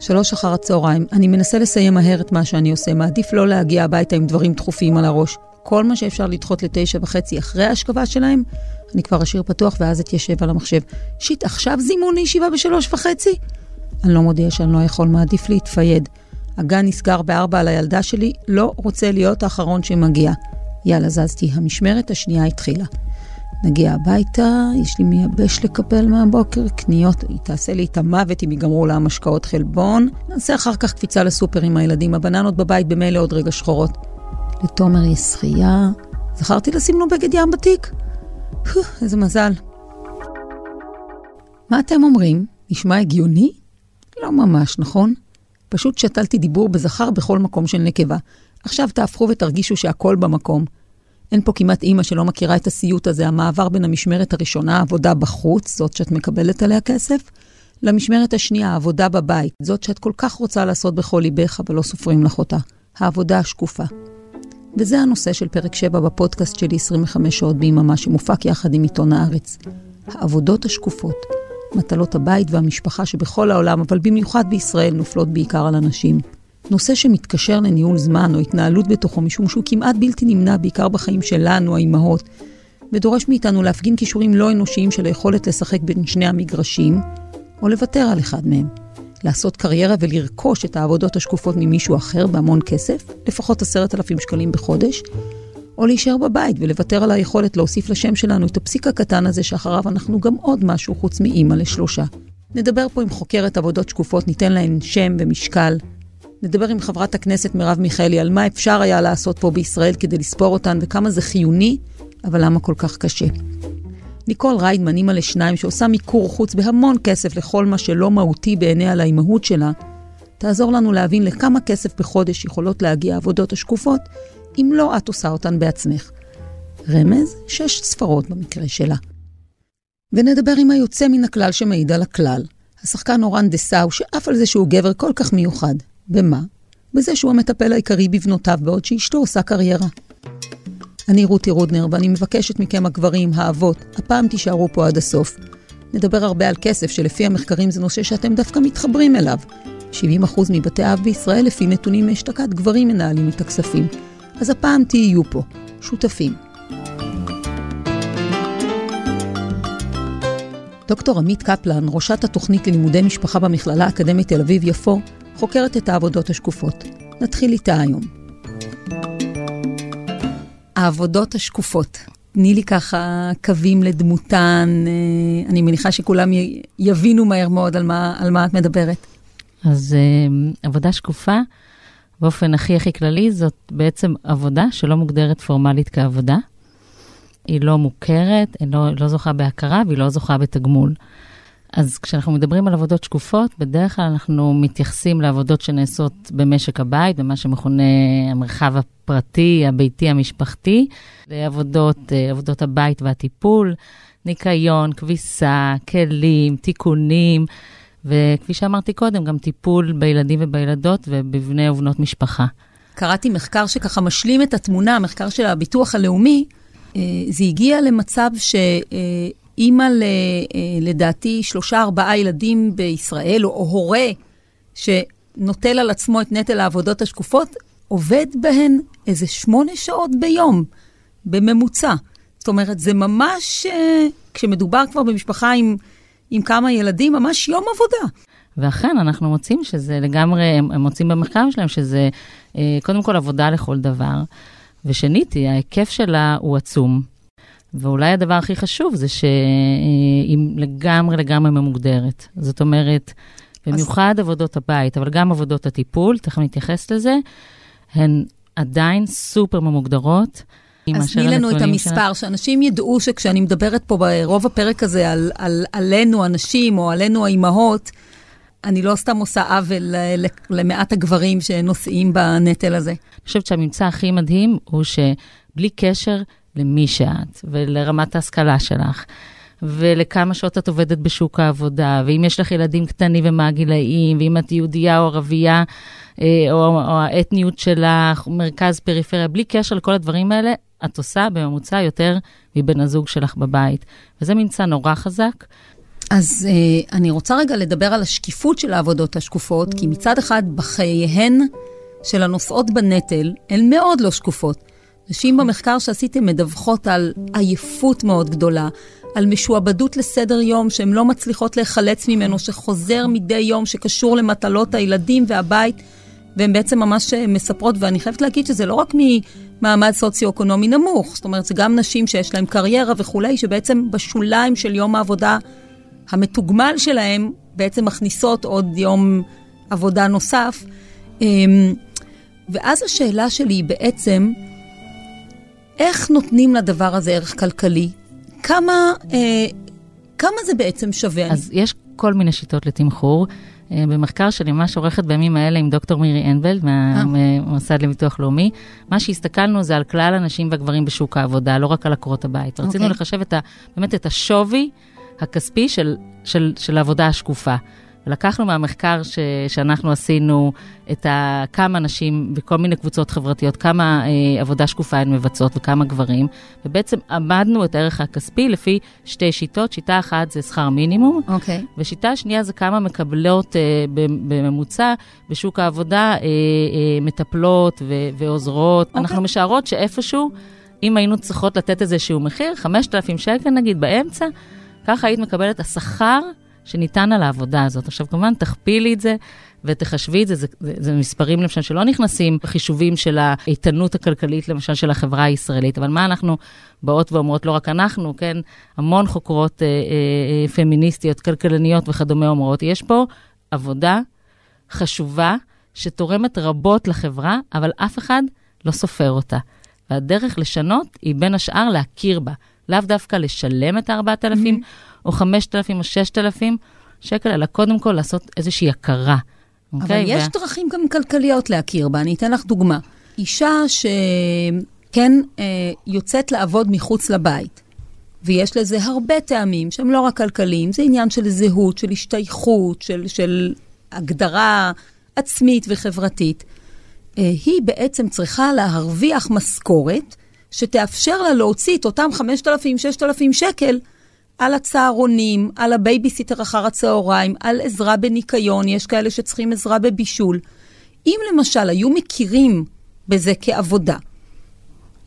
שלוש אחר הצהריים, אני מנסה לסיים מהר את מה שאני עושה, מעדיף לא להגיע הביתה עם דברים דחופים על הראש. כל מה שאפשר לדחות לתשע וחצי אחרי ההשכבה שלהם, אני כבר אשאיר פתוח ואז אתיישב על המחשב. שיט, עכשיו זימון לישיבה בשלוש וחצי? אני לא מודיע שאני לא יכול, מעדיף להתפייד. הגן נסגר בארבע על הילדה שלי, לא רוצה להיות האחרון שמגיע. יאללה, זזתי, המשמרת השנייה התחילה. נגיע הביתה, יש לי מייבש לקבל מהבוקר, קניות, היא תעשה לי את המוות אם ייגמרו לה המשקאות חלבון. נעשה אחר כך קפיצה לסופר עם הילדים, הבננות בבית במילא עוד רגע שחורות. לתומר יש שחייה. זכרתי לשים לו בגד ים בתיק? איזה מזל. מה אתם אומרים? נשמע הגיוני? לא ממש, נכון? פשוט שתלתי דיבור בזכר בכל מקום של נקבה. עכשיו תהפכו ותרגישו שהכל במקום. אין פה כמעט אימא שלא מכירה את הסיוט הזה, המעבר בין המשמרת הראשונה, העבודה בחוץ, זאת שאת מקבלת עליה כסף, למשמרת השנייה, העבודה בבית, זאת שאת כל כך רוצה לעשות בכל ליבך, אבל לא סופרים לך אותה. העבודה השקופה. וזה הנושא של פרק 7 בפודקאסט שלי 25 שעות ביממה, שמופק יחד עם עיתון הארץ. העבודות השקופות, מטלות הבית והמשפחה שבכל העולם, אבל במיוחד בישראל, נופלות בעיקר על אנשים. נושא שמתקשר לניהול זמן או התנהלות בתוכו, משום שהוא כמעט בלתי נמנע, בעיקר בחיים שלנו, האימהות, ודורש מאיתנו להפגין כישורים לא אנושיים של היכולת לשחק בין שני המגרשים, או לוותר על אחד מהם. לעשות קריירה ולרכוש את העבודות השקופות ממישהו אחר בהמון כסף, לפחות עשרת אלפים שקלים בחודש, או להישאר בבית ולוותר על היכולת להוסיף לשם שלנו את הפסיק הקטן הזה שאחריו אנחנו גם עוד משהו חוץ מאימא לשלושה. נדבר פה עם חוקרת עבודות שקופות, ניתן להן שם ומשקל. נדבר עם חברת הכנסת מרב מיכאלי על מה אפשר היה לעשות פה בישראל כדי לספור אותן וכמה זה חיוני, אבל למה כל כך קשה. ניקול ריידמן, אימא לשניים, שעושה מיקור חוץ בהמון כסף לכל מה שלא מהותי בעיניה לאימהות שלה, תעזור לנו להבין לכמה כסף בחודש יכולות להגיע העבודות השקופות, אם לא את עושה אותן בעצמך. רמז, שש ספרות במקרה שלה. ונדבר עם היוצא מן הכלל שמעיד על הכלל, השחקן אורן דסאו, שעף על זה שהוא גבר כל כך מיוחד. במה? בזה שהוא המטפל העיקרי בבנותיו, בעוד שאשתו עושה קריירה. אני רותי רודנר, ואני מבקשת מכם, הגברים, האבות, הפעם תישארו פה עד הסוף. נדבר הרבה על כסף, שלפי המחקרים זה נושא שאתם דווקא מתחברים אליו. 70% מבתי אב בישראל, לפי נתונים מאשתקד, גברים מנהלים את הכספים. אז הפעם תהיו פה, שותפים. דוקטור עמית קפלן, ראשת התוכנית ללימודי משפחה במכללה האקדמית תל אביב-יפו, חוקרת את העבודות השקופות. נתחיל איתה היום. העבודות השקופות. תני לי ככה קווים לדמותן, אה, אני מניחה שכולם יבינו מהר מאוד על מה, על מה את מדברת. אז אה, עבודה שקופה, באופן הכי הכי כללי, זאת בעצם עבודה שלא מוגדרת פורמלית כעבודה. היא לא מוכרת, היא לא, לא זוכה בהכרה והיא לא זוכה בתגמול. אז כשאנחנו מדברים על עבודות שקופות, בדרך כלל אנחנו מתייחסים לעבודות שנעשות במשק הבית, במה שמכונה המרחב הפרטי, הביתי, המשפחתי, לעבודות אה, עבודות הבית והטיפול, ניקיון, כביסה, כלים, תיקונים, וכפי שאמרתי קודם, גם טיפול בילדים ובילדות ובבני ובנות משפחה. קראתי מחקר שככה משלים את התמונה, המחקר של הביטוח הלאומי. אה, זה הגיע למצב ש... אימא, ל, אה, לדעתי, שלושה, ארבעה ילדים בישראל, או, הורה שנוטל על עצמו את נטל העבודות השקופות, עובד בהן איזה שמונה שעות ביום, בממוצע. זאת אומרת, זה ממש, אה, כשמדובר כבר במשפחה עם, עם כמה ילדים, ממש יום עבודה. ואכן, אנחנו מוצאים שזה לגמרי, הם מוצאים במחקר שלהם שזה אה, קודם כל עבודה לכל דבר, ושנית, ההיקף שלה הוא עצום. ואולי הדבר הכי חשוב זה שהיא לגמרי לגמרי ממוגדרת. זאת אומרת, במיוחד אז... עבודות הבית, אבל גם עבודות הטיפול, תכף נתייחס לזה, הן עדיין סופר ממוגדרות. אז תני לנו את המספר, שלה... שאנשים ידעו שכשאני מדברת פה ברוב הפרק הזה על, על עלינו הנשים או עלינו האימהות, אני לא סתם עושה עוול למעט הגברים שנושאים בנטל הזה. אני חושבת שהממצא הכי מדהים הוא שבלי קשר למי שאת ולרמת ההשכלה שלך. ולכמה שעות את עובדת בשוק העבודה, ואם יש לך ילדים קטנים ומה הגילאים, ואם את יהודייה או ערבייה, אה, או, או האתניות שלך, מרכז, פריפריה, בלי קשר לכל הדברים האלה, את עושה בממוצע יותר מבן הזוג שלך בבית. וזה ממצא נורא חזק. אז uh, אני רוצה רגע לדבר על השקיפות של העבודות השקופות, כי מצד אחד, בחייהן של הנושאות בנטל, הן מאוד לא שקופות. נשים במחקר שעשיתם מדווחות על עייפות מאוד גדולה, על משועבדות לסדר יום שהן לא מצליחות להיחלץ ממנו, שחוזר מדי יום, שקשור למטלות הילדים והבית, והן בעצם ממש מספרות, ואני חייבת להגיד שזה לא רק ממעמד סוציו-אקונומי נמוך, זאת אומרת, זה גם נשים שיש להן קריירה וכולי, שבעצם בשוליים של יום העבודה המתוגמל שלהן, בעצם מכניסות עוד יום עבודה נוסף. אמ, ואז השאלה שלי היא בעצם, איך נותנים לדבר הזה ערך כלכלי? כמה, אה, כמה זה בעצם שווה? אז. יש כל מיני שיטות לתמחור. אה, במחקר שאני ממש עורכת בימים האלה עם דוקטור מירי אנבלד מהמוסד לביטוח לאומי, מה שהסתכלנו זה על כלל הנשים והגברים בשוק העבודה, לא רק על עקרות הבית. Okay. רצינו אוקיי. לחשב את ה, באמת את השווי הכספי של, של, של העבודה השקופה. לקחנו מהמחקר ש, שאנחנו עשינו את ה, כמה נשים בכל מיני קבוצות חברתיות, כמה אה, עבודה שקופה הן מבצעות וכמה גברים, ובעצם עמדנו את הערך הכספי לפי שתי שיטות. שיטה אחת זה שכר מינימום, okay. אוקיי. ושיטה שנייה זה כמה מקבלות אה, בממוצע בשוק העבודה אה, אה, מטפלות ו, ועוזרות. Okay. אוקיי. אנחנו משערות שאיפשהו, אם היינו צריכות לתת איזשהו מחיר, 5,000 שקל נגיד באמצע, ככה היית מקבלת השכר שניתן על העבודה הזאת. עכשיו, כמובן, תכפילי את זה ותחשבי את זה, זה, זה, זה מספרים למשל שלא נכנסים בחישובים של האיתנות הכלכלית, למשל, של החברה הישראלית, אבל מה אנחנו באות ואומרות, לא רק אנחנו, כן, המון חוקרות אה, אה, אה, פמיניסטיות, כלכלניות וכדומה אומרות, יש פה עבודה חשובה שתורמת רבות לחברה, אבל אף אחד לא סופר אותה. והדרך לשנות היא בין השאר להכיר בה, לאו דווקא לשלם את ה-4,000 mm-hmm. או 5,000 או 6,000 שקל, אלא קודם כל לעשות איזושהי הכרה. אבל okay? יש ו... דרכים גם כלכליות להכיר בה. אני אתן לך דוגמה. אישה שכן אה, יוצאת לעבוד מחוץ לבית, ויש לזה הרבה טעמים שהם לא רק כלכליים, זה עניין של זהות, של השתייכות, של, של הגדרה עצמית וחברתית. אה, היא בעצם צריכה להרוויח משכורת שתאפשר לה להוציא את אותם 5,000-6,000 שקל על הצהרונים, על הבייביסיטר אחר הצהריים, על עזרה בניקיון, יש כאלה שצריכים עזרה בבישול. אם למשל היו מכירים בזה כעבודה,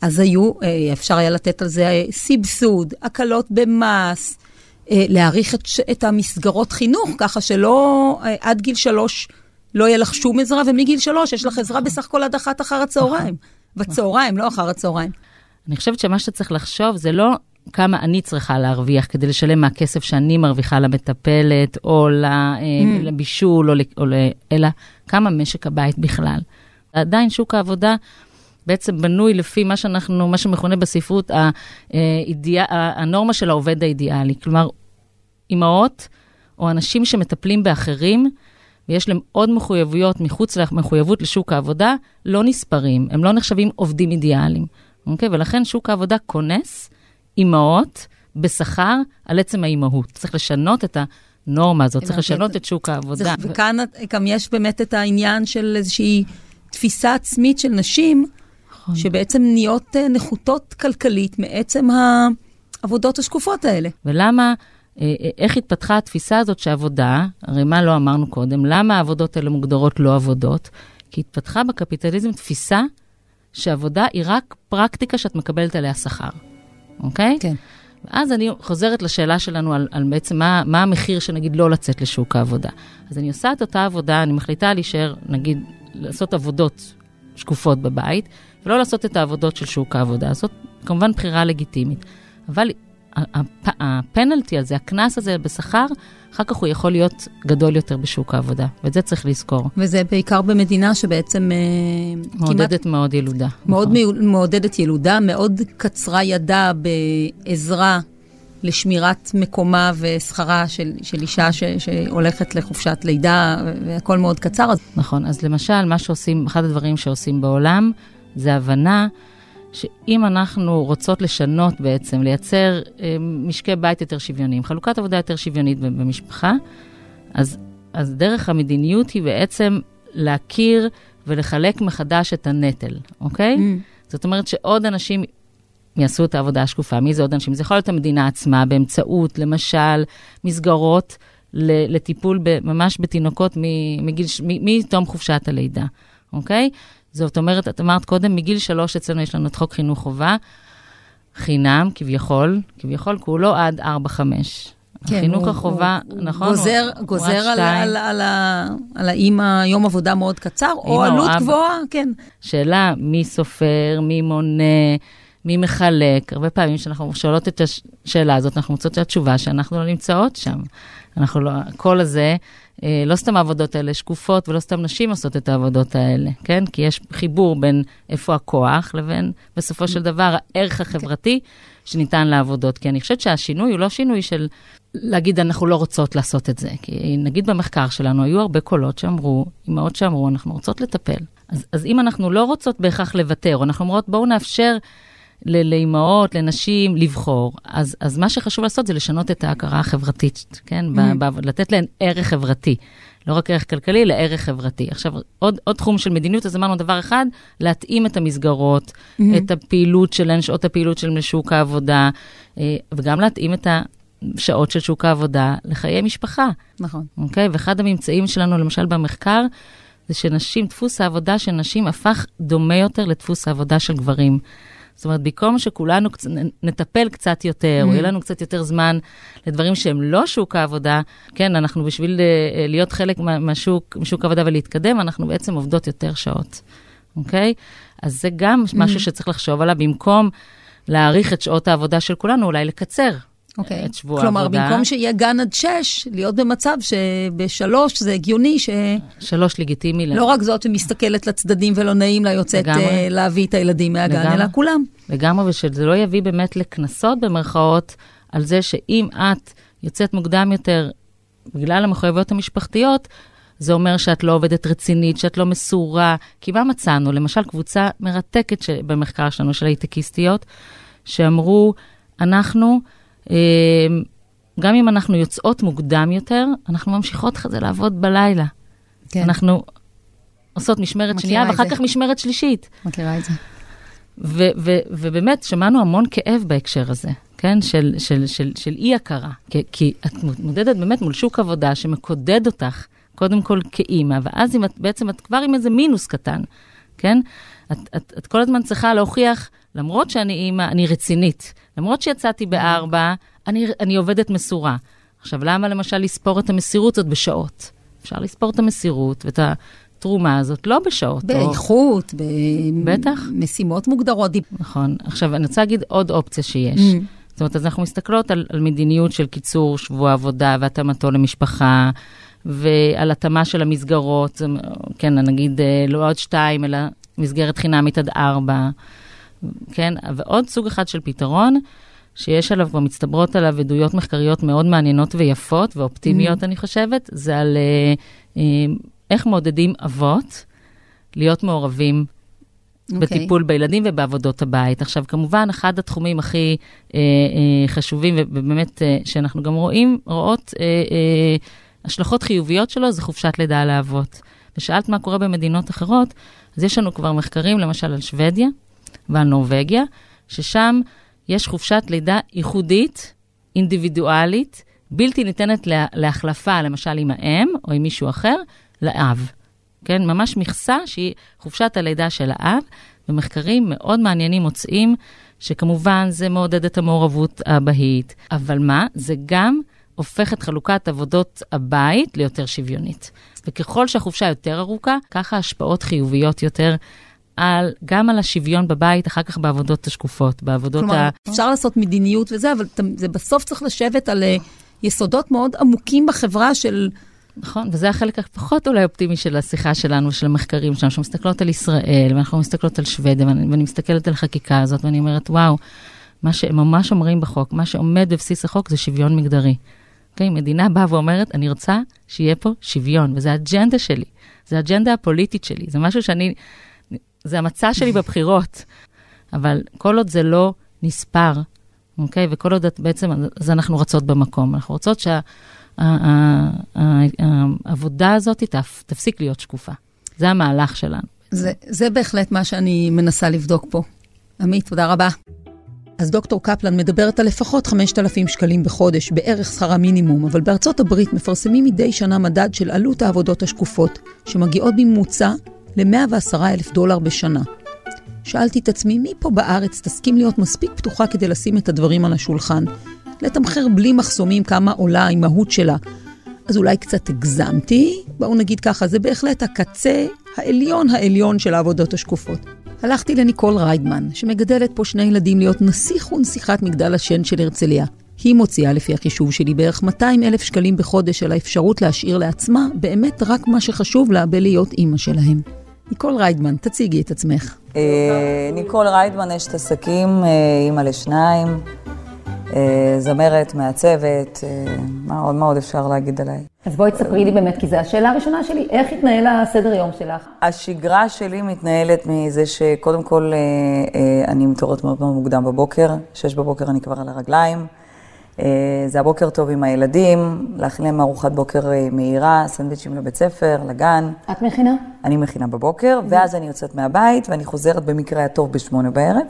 אז היו, אה, אפשר היה לתת על זה סבסוד, הקלות במס, אה, להעריך את, את המסגרות חינוך, ככה שלא אה, עד גיל שלוש לא יהיה לך שום עזרה, ומגיל שלוש יש לך עזרה בסך הכל עד אחת אחר הצהריים. בצהריים, לא אחר הצהריים. אני חושבת שמה שצריך לחשוב זה לא כמה אני צריכה להרוויח כדי לשלם מהכסף שאני מרוויחה למטפלת, או אה, mm. לבישול, או, או, אלא כמה משק הבית בכלל. עדיין שוק העבודה בעצם בנוי לפי מה שאנחנו, מה שמכונה בספרות, האידיע, הנורמה של העובד האידיאלי. כלומר, אימהות או אנשים שמטפלים באחרים, ויש להם עוד מחויבויות מחוץ למחויבות לשוק העבודה, לא נספרים, הם לא נחשבים עובדים אידיאליים. אוקיי? ולכן שוק העבודה כונס אימהות בשכר על עצם האימהות. צריך לשנות את הנורמה הזאת, צריך לשנות את שוק העבודה. וכאן גם יש באמת את העניין של איזושהי תפיסה עצמית של נשים, נכון. שבעצם נהיות אה, נחותות כלכלית מעצם העבודות השקופות האלה. ולמה... אה, אה, איך התפתחה התפיסה הזאת שעבודה, הרי מה לא אמרנו קודם, למה העבודות האלה מוגדרות לא עבודות? כי התפתחה בקפיטליזם תפיסה שעבודה היא רק פרקטיקה שאת מקבלת עליה שכר, אוקיי? כן. ואז אני חוזרת לשאלה שלנו על, על בעצם מה, מה המחיר שנגיד לא לצאת לשוק העבודה. אז אני עושה את אותה עבודה, אני מחליטה להישאר, נגיד, לעשות עבודות שקופות בבית, ולא לעשות את העבודות של שוק העבודה. זאת כמובן בחירה לגיטימית. אבל הפנלטי הזה, הקנס הזה בשכר, אחר כך הוא יכול להיות גדול יותר בשוק העבודה, ואת זה צריך לזכור. וזה בעיקר במדינה שבעצם... אה, מעודדת כמעט, מאוד ילודה. מאוד נכון. מעודדת ילודה, מאוד קצרה ידה בעזרה לשמירת מקומה ושכרה של, של אישה ש, שהולכת לחופשת לידה, והכל מאוד קצר. נכון, אז למשל, מה שעושים, אחד הדברים שעושים בעולם, זה הבנה שאם אנחנו רוצות לשנות בעצם, לייצר אה, משקי בית יותר שוויוניים, חלוקת עבודה יותר שוויונית במשפחה, אז, אז דרך המדיניות היא בעצם להכיר ולחלק מחדש את הנטל, אוקיי? Mm. זאת אומרת שעוד אנשים יעשו את העבודה השקופה. מי זה עוד אנשים? זה יכול להיות המדינה עצמה, באמצעות, למשל, מסגרות לטיפול ממש בתינוקות מתום חופשת הלידה, אוקיי? זאת אומרת, את אמרת קודם, מגיל שלוש אצלנו יש לנו את חוק חינוך חובה, חינם, כביכול, כביכול, כולו עד ארבע-חמש. כן, חינוך הוא, החובה, הוא, נכון? גוזר, הוא, גוזר על, על, על, על האימא יום עבודה מאוד קצר, או עלות או גבוהה, כן. שאלה, מי סופר, מי מונה, מי מחלק. הרבה פעמים כשאנחנו שואלות את השאלה הזאת, אנחנו מוצאות את התשובה שאנחנו לא נמצאות שם. אנחנו לא, הקול הזה, אה, לא סתם העבודות האלה שקופות, ולא סתם נשים עושות את העבודות האלה, כן? כי יש חיבור בין איפה הכוח לבין, בסופו של דבר, הערך החברתי שניתן לעבודות. כי אני חושבת שהשינוי הוא לא שינוי של להגיד, אנחנו לא רוצות לעשות את זה. כי נגיד במחקר שלנו, היו הרבה קולות שאמרו, אמהות שאמרו, אנחנו רוצות לטפל. אז, אז אם אנחנו לא רוצות בהכרח לוותר, אנחנו אומרות, בואו נאפשר לאימהות, לנשים, לבחור. אז, אז מה שחשוב לעשות זה לשנות את ההכרה החברתית, כן? Mm-hmm. ב, ב, לתת להן ערך חברתי. לא רק ערך כלכלי, אלא ערך חברתי. עכשיו, עוד, עוד תחום של מדיניות, אז אמרנו דבר אחד, להתאים את המסגרות, mm-hmm. את הפעילות שלהן, שעות הפעילות שלהן לשוק העבודה, אה, וגם להתאים את השעות של שוק העבודה לחיי משפחה. נכון. אוקיי? ואחד הממצאים שלנו, למשל במחקר, זה שנשים, דפוס העבודה של נשים הפך דומה יותר לדפוס העבודה של גברים. זאת אומרת, במקום שכולנו נטפל קצת יותר, mm. או יהיה לנו קצת יותר זמן לדברים שהם לא שוק העבודה, כן, אנחנו בשביל uh, להיות חלק מהשוק, משוק העבודה ולהתקדם, אנחנו בעצם עובדות יותר שעות, אוקיי? אז זה גם mm. משהו שצריך לחשוב עליו, במקום להאריך את שעות העבודה של כולנו, אולי לקצר. אוקיי. את שבוע כלומר, העבודה. כלומר, במקום שיהיה גן עד שש, להיות במצב שבשלוש זה הגיוני ש... שלוש לגיטימי. לא רק זאת שמסתכלת לצדדים ולא נעים לה יוצאת לגמרי. uh, להביא את הילדים מהגן, לגמרי. אלא כולם. לגמרי, ושזה לא יביא באמת לקנסות במרכאות, על זה שאם את יוצאת מוקדם יותר בגלל המחויבויות המשפחתיות, זה אומר שאת לא עובדת רצינית, שאת לא מסורה. כי מה מצאנו? למשל, קבוצה מרתקת במחקר שלנו, של הייטקיסטיות, שאמרו, אנחנו... אמ, גם אם אנחנו יוצאות מוקדם יותר, אנחנו ממשיכות אחרי זה לעבוד בלילה. כן. אנחנו עושות משמרת שנייה, ואחר כך משמרת שלישית. מכירה את זה. ו- ו- ובאמת, שמענו המון כאב בהקשר הזה, כן? של, של, של, של אי-הכרה. כי, כי את מתמודדת באמת מול שוק עבודה שמקודד אותך, קודם כל כאימא, ואז אם את, בעצם את כבר עם איזה מינוס קטן, כן? את, את, את כל הזמן צריכה להוכיח, למרות שאני אימא, אני רצינית. למרות שיצאתי בארבע, אני, אני עובדת מסורה. עכשיו, למה למשל לספור את המסירות הזאת בשעות? אפשר לספור את המסירות ואת התרומה הזאת לא בשעות. באיכות, או... במשימות מוגדרות. נכון. עכשיו, אני רוצה להגיד עוד אופציה שיש. Mm. זאת אומרת, אז אנחנו מסתכלות על, על מדיניות של קיצור שבוע עבודה והתאמתו למשפחה, ועל התאמה של המסגרות, כן, נגיד אה, לא עוד שתיים, אלא מסגרת חינמית עד ארבע. כן? ועוד סוג אחד של פתרון, שיש עליו, כבר מצטברות עליו עדויות מחקריות מאוד מעניינות ויפות ואופטימיות, mm-hmm. אני חושבת, זה על uh, uh, איך מעודדים אבות להיות מעורבים okay. אוקיי. בטיפול בילדים ובעבודות הבית. עכשיו, כמובן, אחד התחומים הכי uh, uh, חשובים, ובאמת, uh, שאנחנו גם רואים, רואות uh, uh, השלכות חיוביות שלו, זה חופשת לידה לאבות. ושאלת מה קורה במדינות אחרות, אז יש לנו כבר מחקרים, למשל על שוודיה, ועל נורבגיה, ששם יש חופשת לידה ייחודית, אינדיבידואלית, בלתי ניתנת לה, להחלפה, למשל עם האם או עם מישהו אחר, לאב. כן, ממש מכסה שהיא חופשת הלידה של האב, ומחקרים מאוד מעניינים מוצאים שכמובן זה מעודד את המעורבות האבהית, אבל מה? זה גם הופך את חלוקת עבודות הבית ליותר שוויונית. וככל שהחופשה יותר ארוכה, ככה השפעות חיוביות יותר על, גם על השוויון בבית, אחר כך בעבודות השקופות, בעבודות כלומר, ה... כלומר, אפשר לעשות מדיניות וזה, אבל זה בסוף צריך לשבת על אה, יסודות מאוד עמוקים בחברה של... נכון, וזה החלק הפחות אולי אופטימי של השיחה שלנו, של המחקרים שלנו, שמסתכלות על ישראל, ואנחנו מסתכלות על שוודיה, ואני, ואני מסתכלת על החקיקה הזאת, ואני אומרת, וואו, מה שהם ממש אומרים בחוק, מה שעומד בבסיס החוק זה שוויון מגדרי. אוקיי, okay, מדינה באה ואומרת, אני רוצה שיהיה פה שוויון, וזה האג'נדה שלי, זה האג'נדה הפוליטית שלי, זה משהו שאני זה המצע שלי בבחירות. אבל כל עוד זה לא נספר, אוקיי? וכל עוד בעצם, אז אנחנו רצות במקום. אנחנו רוצות שהעבודה הזאת תפסיק להיות שקופה. זה המהלך שלנו. זה, זה בהחלט מה שאני מנסה לבדוק פה. עמית, תודה רבה. אז דוקטור קפלן מדברת על לפחות 5,000 שקלים בחודש, בערך שכר המינימום, אבל בארצות הברית מפרסמים מדי שנה מדד של עלות העבודות השקופות, שמגיעות בממוצע ל-110 אלף דולר בשנה. שאלתי את עצמי, מי פה בארץ תסכים להיות מספיק פתוחה כדי לשים את הדברים על השולחן? לתמחר בלי מחסומים כמה עולה האימהות שלה. אז אולי קצת הגזמתי, בואו נגיד ככה, זה בהחלט הקצה העליון העליון של העבודות השקופות. הלכתי לניקול ריידמן, שמגדלת פה שני ילדים להיות נסיך ונסיכת מגדל השן של הרצליה. היא מוציאה לפי החישוב שלי בערך 200 אלף שקלים בחודש על האפשרות להשאיר לעצמה באמת רק מה שחשוב לה בלהיות אימא שלהם. ניקול ריידמן, תציגי את עצמך. אה, ניקול ריידמן, אשת עסקים, אה, אימא לשניים, אה, זמרת, מעצבת, מה עוד, מה עוד אפשר להגיד עליי? אז בואי תספרי לי באמת, כי זו השאלה הראשונה שלי, איך התנהל הסדר יום שלך? השגרה שלי מתנהלת מזה שקודם כל אני מתעוררת מאוד מאוד מוקדם בבוקר, שש בבוקר אני כבר על הרגליים. זה הבוקר טוב עם הילדים, להכין להם ארוחת בוקר מהירה, סנדוויצ'ים לבית ספר, לגן. את מכינה? אני מכינה בבוקר, ואז אני יוצאת מהבית, ואני חוזרת במקרה הטוב בשמונה בערב.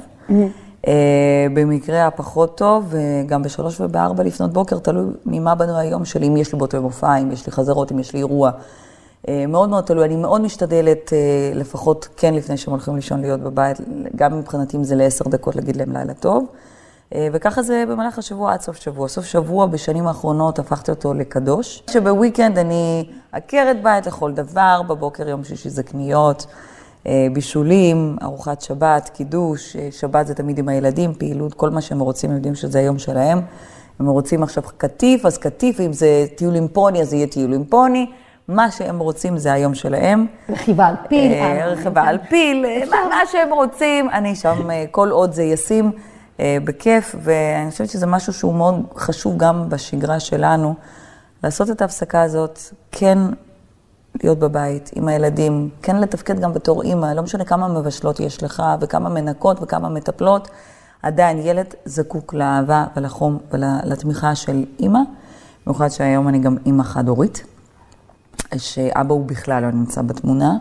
אה, במקרה הפחות טוב, גם בשלוש ובארבע לפנות בוקר, תלוי ממה בנו היום שלי, אם יש לי באותו מופע, אם יש לי חזרות, אם יש לי אירוע. אה, מאוד מאוד תלוי, אני מאוד משתדלת, אה, לפחות כן לפני שהם הולכים לישון להיות בבית, גם מבחינתי אם זה לעשר דקות להגיד להם לילה טוב. וככה זה במהלך השבוע עד סוף שבוע. סוף שבוע בשנים האחרונות הפכתי אותו לקדוש. שבוויקנד אני עקרת בית לכל דבר, בבוקר יום שישי זה קניות, בישולים, ארוחת שבת, קידוש, שבת זה תמיד עם הילדים, פעילות, כל מה שהם רוצים, הם יודעים שזה היום שלהם. הם רוצים עכשיו קטיף, אז קטיף, אם זה טיול עם פוני, אז זה יהיה טיול עם פוני. מה שהם רוצים זה היום שלהם. רכיבה על פיל. רכיבה על פיל, מה שהם רוצים. אני שם, כל עוד זה ישים. אה, בכיף, ואני חושבת שזה משהו שהוא מאוד חשוב גם בשגרה שלנו, לעשות את ההפסקה הזאת, כן להיות בבית עם הילדים, כן לתפקד גם בתור אימא, לא משנה כמה מבשלות יש לך, וכמה מנקות וכמה מטפלות, עדיין ילד זקוק לאהבה ולחום ולתמיכה של אימא, במיוחד שהיום אני גם אימא חד-הורית, שאבא הוא בכלל לא נמצא בתמונה.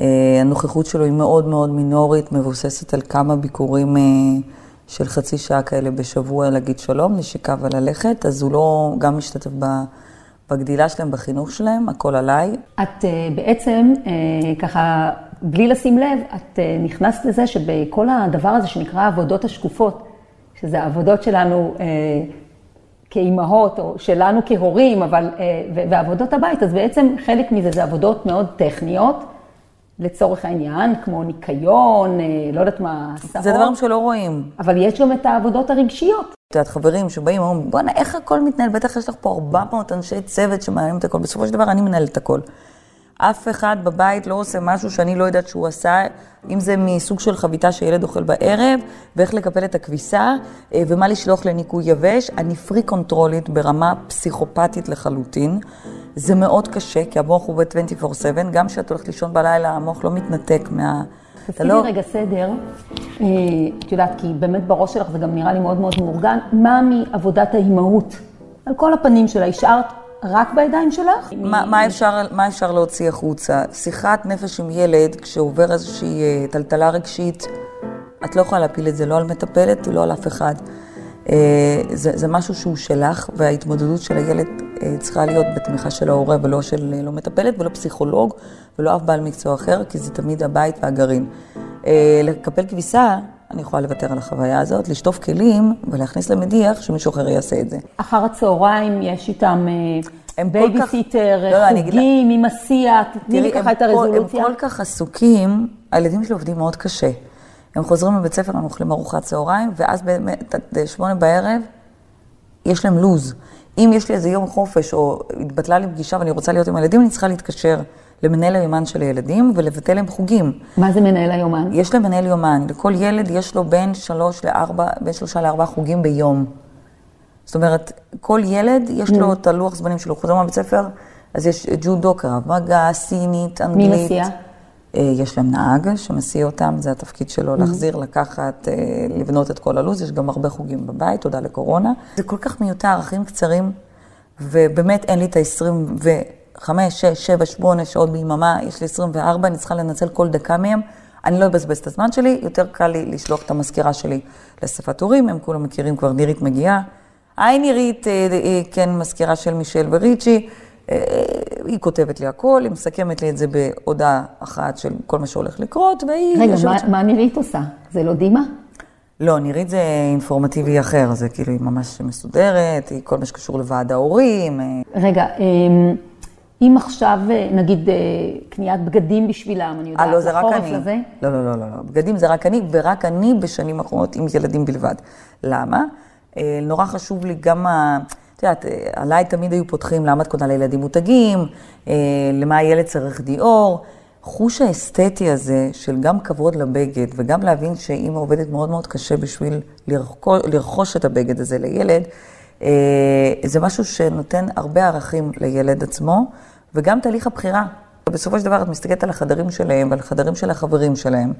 אה, הנוכחות שלו היא מאוד מאוד מינורית, מבוססת על כמה ביקורים אה, של חצי שעה כאלה בשבוע להגיד שלום, נשיקה וללכת, אז הוא לא גם משתתף בגדילה שלהם, בחינוך שלהם, הכל עליי. את uh, בעצם, uh, ככה, בלי לשים לב, את uh, נכנסת לזה שבכל הדבר הזה שנקרא העבודות השקופות, שזה העבודות שלנו כאימהות, או שלנו כהורים, אבל, ועבודות הבית, אז בעצם חלק מזה זה עבודות מאוד טכניות. לצורך העניין, כמו ניקיון, אה, לא יודעת מה, סרות. זה דברים שלא רואים. אבל יש גם את העבודות הרגשיות. את יודעת, חברים שבאים ואומרים, בואנה, איך הכל מתנהל? בטח יש לך פה 400 אנשי צוות שמעניינים את הכל. בסופו של דבר אני מנהלת את הכל. אף אחד בבית לא עושה משהו שאני לא יודעת שהוא עשה, אם זה מסוג של חביתה שילד אוכל בערב, ואיך לקפל את הכביסה, אה, ומה לשלוח לניקוי יבש. אני פרי קונטרולית ברמה פסיכופתית לחלוטין. זה מאוד קשה, כי המוח הוא ב-24/7, גם כשאת הולכת לישון בלילה, המוח לא מתנתק מה... תעשי לי רגע סדר, אה, את יודעת, כי באמת בראש שלך זה גם נראה לי מאוד מאוד מאורגן, מה מעבודת האימהות? על כל הפנים שלה, השארת רק בידיים שלך? מה, מה, אפשר, מה אפשר להוציא החוצה? שיחת נפש עם ילד, כשעובר איזושהי אה, טלטלה רגשית, את לא יכולה להפיל את זה לא על מטפלת ולא על אף אחד. אה, זה, זה משהו שהוא שלך, וההתמודדות של הילד אה, צריכה להיות בתמיכה של ההורה ולא של לא מטפלת ולא פסיכולוג ולא אף בעל מקצוע אחר, כי זה תמיד הבית והגרעין. לקפל כביסה, אני יכולה לוותר על החוויה הזאת, לשטוף כלים ולהכניס למדיח שמישהו אחר יעשה את זה. אחר הצהריים יש איתם בייביסיטר, לא, לא חוגים, עם הסיע, תתני לי ככה את הרזולוציה. הם כל כך עסוקים, הילדים שלי עובדים מאוד קשה. הם חוזרים מבית ספר, הם אוכלים ארוחת צהריים, ואז באמת, שמונה בערב, יש להם לוז. אם יש לי איזה יום חופש, או התבטלה לי פגישה ואני רוצה להיות עם הילדים, אני צריכה להתקשר למנהל היומן של הילדים ולבטל להם חוגים. מה זה מנהל היומן? יש להם מנהל יומן. לכל ילד יש לו בין שלוש לארבע, בין שלושה לארבעה חוגים ביום. זאת אומרת, כל ילד יש לו mm. את הלוח זמנים שלו. חוזר מהבית ספר, אז יש ג'ודו, קרב מגע, סינית, אנגלית. מי מסיע? אה, יש להם נהג שמסיע אותם, זה התפקיד שלו, mm-hmm. להחזיר, לקחת, אה, לבנות את כל הלו"ז, יש גם הרבה חוגים בבית, תודה לקורונה. זה כל כך מיותר, אחים קצרים, ובאמת אין לי את ה-25, 6, 7, 8 שעות ביממה, יש לי 24, אני צריכה לנצל כל דקה מהם. אני לא אבזבז את הזמן שלי, יותר קל לי לשלוח את המזכירה שלי לאספת הורים, הם כולם מכירים כבר, נירית מגיעה. היי נירית, אה, אה, כן, מזכירה של מישל וריצ'י, אה, היא כותבת לי הכל, היא מסכמת לי את זה בהודעה אחת של כל מה שהולך לקרות, והיא... רגע, מה, שם. מה נירית עושה? זה לא דימה? לא, נירית זה אינפורמטיבי אחר, זה כאילו היא ממש מסודרת, היא כל מה שקשור לוועד ההורים. אה, רגע, אמ, אם עכשיו, אה, נגיד, אה, קניית בגדים בשבילם, אני יודעת, אה, לא, זה רק אני. לזה, לא, לא, לא, לא, לא. בגדים זה רק אני, ורק אני בשנים האחרונות עם ילדים בלבד. למה? אה, נורא חשוב לי גם ה... את יודעת, אה, עליי תמיד היו פותחים למה את קונה לילדים מותגים, אה, למה הילד צריך דיאור. חוש האסתטי הזה של גם כבוד לבגד, וגם להבין שאימא עובדת מאוד מאוד קשה בשביל לרכוש, לרכוש את הבגד הזה לילד, אה, זה משהו שנותן הרבה ערכים לילד עצמו, וגם תהליך הבחירה. בסופו של דבר את מסתכלת על החדרים שלהם ועל החדרים של החברים שלהם.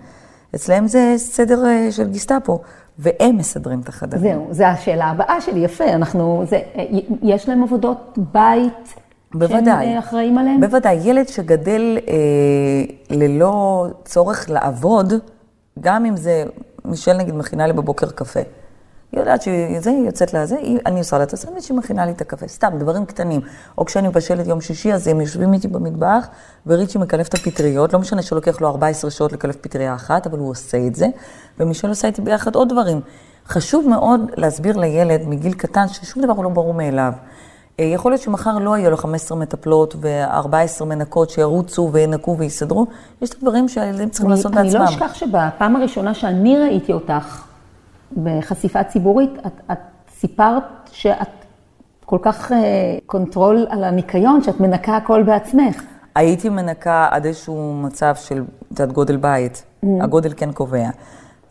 אצלהם זה סדר אה, של גיסטאפו, והם מסדרים את החדרים. זהו, זו השאלה הבאה שלי, יפה, אנחנו, זה, אה, יש להם עבודות בית? בוודאי. שהם אה, אחראים עליהם? בוודאי, ילד שגדל אה, ללא צורך לעבוד, גם אם זה, מישל נגיד מכינה לי בבוקר קפה. היא יודעת שזה, היא יוצאת לזה, היא- אני עושה לה את הסנדוויץ', היא מכינה לי את הקפה. סתם, דברים קטנים. או כשאני מבשלת יום שישי, אז הם יושבים איתי במטבח, וריצ'י מקלף את הפטריות, לא משנה שלוקח לו 14 שעות לקלף פטריה אחת, אבל הוא עושה את זה, ומישל עושה איתי ביחד עוד דברים. חשוב מאוד להסביר לילד מגיל קטן ששום דבר הוא לא ברור מאליו. אה, יכול להיות שמחר לא יהיו לו 15 מטפלות ו-14 מנקות שירוצו וינקו ויסדרו, יש את הדברים שהילדים צריכים אני, לעשות אני בעצמם. לא אשכח שבפעם הראשונה שאני ראיתי אותך בחשיפה ציבורית, את, את סיפרת שאת כל כך אה, control על הניקיון, שאת מנקה הכל בעצמך. הייתי מנקה עד איזשהו מצב של, את יודעת, גודל בית. הגודל כן קובע.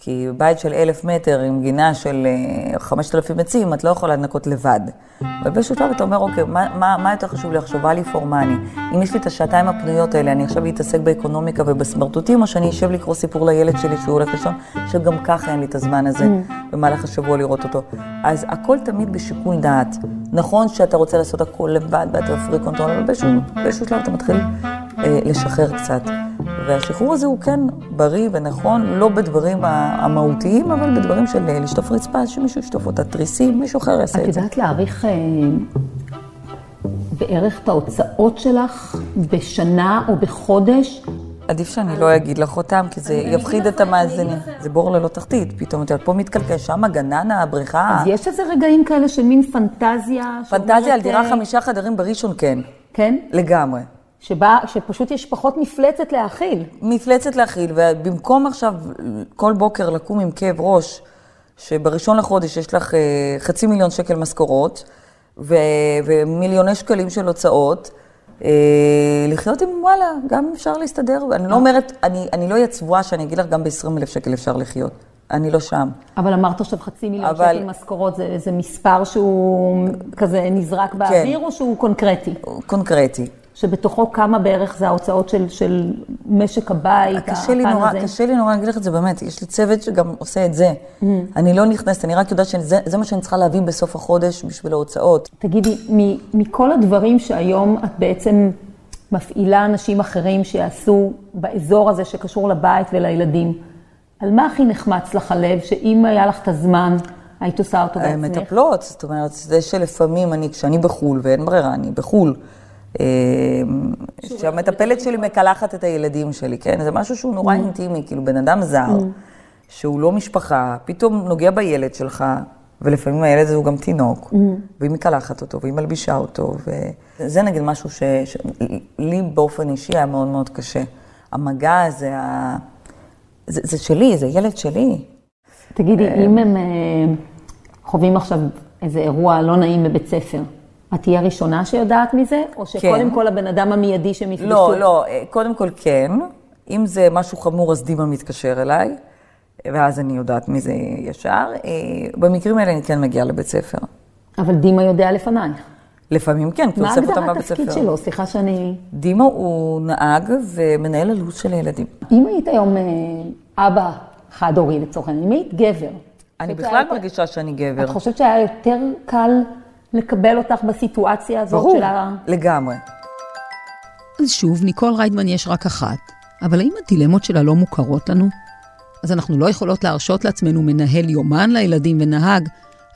כי בית של אלף מטר עם גינה של אה, חמשת אלפים עצים, את לא יכולה לנקות לבד. אבל באיזשהו שלב אתה אומר, אוקיי, מה, מה, מה יותר חשוב לי עכשיו, לי פורמני? אם יש לי את השעתיים הפנויות האלה, אני עכשיו אתעסק באקונומיקה ובסמרטוטים, או שאני אשב לקרוא סיפור לילד שלי שהוא הולך לישון, שגם ככה אין לי את הזמן הזה במהלך השבוע לראות אותו. אז הכל תמיד בשיקול דעת. נכון שאתה רוצה לעשות הכל לבד, ואתה freak control, אבל באיזשהו, באיזשהו שלב אתה מתחיל אה, לשחרר קצת. והשחרור הזה הוא כן בריא ונכון, לא בדברים ה- המהותיים, אבל בדברים של אה, לשטוף רצפה, שמישהו ישטוף אותה, תריסים, מישהו אחר יעשה את את זה. יודעת להעריך אה, בערך את ההוצאות שלך בשנה או בחודש? עדיף שאני לא אגיד לך אותם, כי זה יפחיד את המאזינים. זה בור ללא תחתית, פתאום את יודעת, פה מתקלקל, שם הגננה, הבריכה. אז יש איזה רגעים כאלה של מין פנטזיה? פנטזיה על דירה אה, חמישה חדרים בראשון, כן, כן? לגמרי. שבה, שפשוט יש פחות מפלצת להאכיל. מפלצת להכיל, ובמקום עכשיו כל בוקר לקום עם כאב ראש, שבראשון לחודש יש לך אה, חצי מיליון שקל משכורות, ו- ומיליוני שקלים של הוצאות, אה, לחיות עם וואלה, גם אפשר להסתדר. אני לא אומרת, אני, אני לא אהיה צבועה שאני אגיד לך, גם ב-20 אלף שקל אפשר לחיות. אני לא שם. אבל אמרת עכשיו חצי מיליון אבל- שקל משכורות, זה, זה מספר שהוא כזה נזרק באוויר, או שהוא קונקרטי? קונקרטי. שבתוכו כמה בערך זה ההוצאות של, של משק הבית, קשה לי, הפן נורא, הזה? קשה לי נורא להגיד לך את זה באמת, יש לי צוות שגם עושה את זה. Mm. אני לא נכנסת, אני רק יודעת שזה זה מה שאני צריכה להביא בסוף החודש בשביל ההוצאות. תגידי, מ- מכל הדברים שהיום את בעצם מפעילה אנשים אחרים שיעשו באזור הזה שקשור לבית ולילדים, על מה הכי נחמץ לך הלב, שאם היה לך את הזמן, היית עושה אותו בעצמך? מטפלות, זאת אומרת, זה שלפעמים אני, כשאני בחו"ל, ואין ברירה, אני בחו"ל, אה, שהמטפלת שלי מקלחת את הילדים שלי, כן? זה משהו שהוא נורא אינטימי, כאילו בן אדם זר, שהוא לא משפחה, פתאום נוגע בילד שלך, ולפעמים הילד הזה הוא גם תינוק, והיא מקלחת אותו, והיא מלבישה אותו, וזה נגיד משהו שלי באופן אישי היה מאוד מאוד קשה. המגע הזה, ה... זה, זה שלי, זה ילד שלי. תגידי, אה, אם הם אה, חווים עכשיו איזה אירוע לא נעים בבית ספר, את תהיה הראשונה שיודעת מזה? או שקודם כל הבן אדם המיידי שהם יפגשו? לא, לא, אה, קודם כל כן. אם זה משהו חמור, אז דימה מתקשר אליי, ואז אני יודעת מזה ישר. אה, במקרים האלה אני כן מגיעה לבית ספר. אבל דימה יודע לפנייך. לפעמים כן, כי הוא מה אוסף אותם הגדרת בבית ספר. התפקיד שלו? סליחה שאני... דימה הוא נהג ומנהל הלו"ז של הילדים. אם היית היום אה, אבא חד-הורי לצורך העניין, אם היית גבר, אני בכלל מרגישה שאני גבר. את חושבת שהיה יותר קל לקבל אותך בסיטואציה הזאת ברור, של ה... לגמרי. לא אז שוב, ניקול ריידמן יש רק אחת. אבל האם הדילמות שלה לא מוכרות לנו? אז אנחנו לא יכולות להרשות לעצמנו מנהל יומן לילדים ונהג,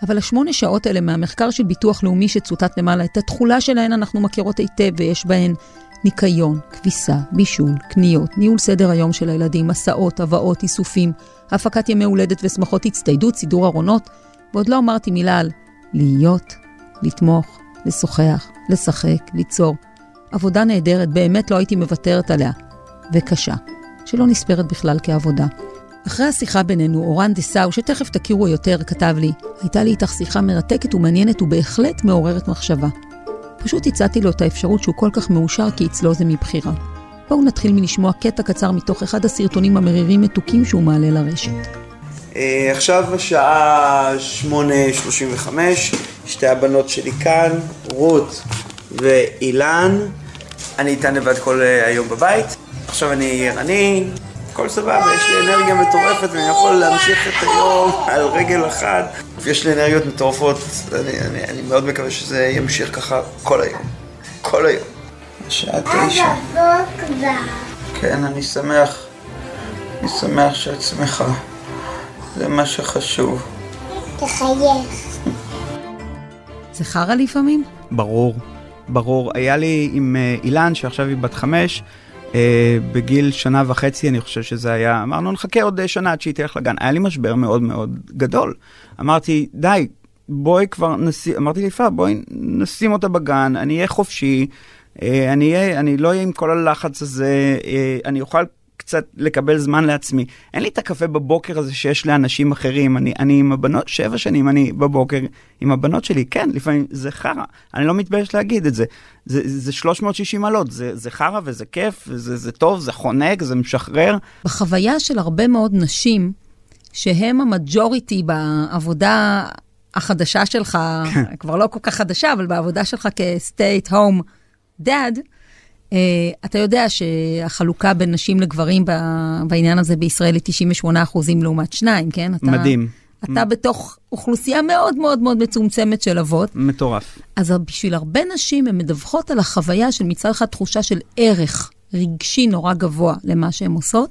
אבל השמונה שעות האלה מהמחקר של ביטוח לאומי שצוטט למעלה, את התכולה שלהן אנחנו מכירות היטב, ויש בהן ניקיון, כביסה, בישול, קניות, ניהול סדר היום של הילדים, הסעות, הבאות, איסופים, הפקת ימי הולדת ושמחות הצטיידות, סידור ארונות, ועוד לא אמרתי מילה על להיות, לתמוך, לשוחח, לשחק, ליצור. עבודה נהדרת, באמת לא הייתי מוותרת עליה. וקשה, שלא נספרת בכלל כעבודה. אחרי השיחה בינינו, אורן דסאו, שתכף תכירו יותר, כתב לי, הייתה לי איתך שיחה מרתקת ומעניינת ובהחלט מעוררת מחשבה. פשוט הצעתי לו את האפשרות שהוא כל כך מאושר כי אצלו זה מבחירה. בואו נתחיל מלשמוע קטע קצר מתוך אחד הסרטונים המרירים מתוקים שהוא מעלה לרשת. אה, עכשיו השעה 8.35, שתי הבנות שלי כאן, רות ואילן. אני איתן לבד כל אה, היום בבית. עכשיו אני ערני, הכל סבבה, יש לי אנרגיה מטורפת ואני יכול להמשיך את היום על רגל אחת. יש לי אנרגיות מטורפות, אני, אני, אני מאוד מקווה שזה ימשיך ככה כל היום. כל היום. השעה תשע. כן, אני שמח. אני שמח שאת שמחה. זה מה שחשוב. תחייך. זה חרא לפעמים? ברור, ברור. היה לי עם אה, אילן, שעכשיו היא בת חמש, אה, בגיל שנה וחצי, אני חושב שזה היה, אמרנו, נחכה עוד אה, שנה עד שהיא תלך לגן. היה לי משבר מאוד מאוד גדול. אמרתי, די, בואי כבר נשים, אמרתי ליפה, בואי נשים אותה בגן, אני אהיה חופשי, אה, אני, אהיה, אני לא אהיה עם כל הלחץ הזה, אה, אני אוכל קצת לקבל זמן לעצמי. אין לי את הקפה בבוקר הזה שיש לאנשים אחרים. אני, אני עם הבנות, שבע שנים אני בבוקר עם הבנות שלי. כן, לפעמים זה חרא, אני לא מתבייש להגיד את זה. זה, זה 360 מעלות, זה, זה חרא וזה כיף, וזה זה טוב, זה חונק, זה משחרר. בחוויה של הרבה מאוד נשים, שהם המג'וריטי בעבודה החדשה שלך, כבר לא כל כך חדשה, אבל בעבודה שלך כ-state home dad, אתה יודע שהחלוקה בין נשים לגברים בעניין הזה בישראל היא 98 אחוזים לעומת שניים, כן? אתה, מדהים. אתה בתוך אוכלוסייה מאוד מאוד מאוד מצומצמת של אבות. מטורף. אז בשביל הרבה נשים, הן מדווחות על החוויה של מצד אחד תחושה של ערך רגשי נורא גבוה למה שהן עושות,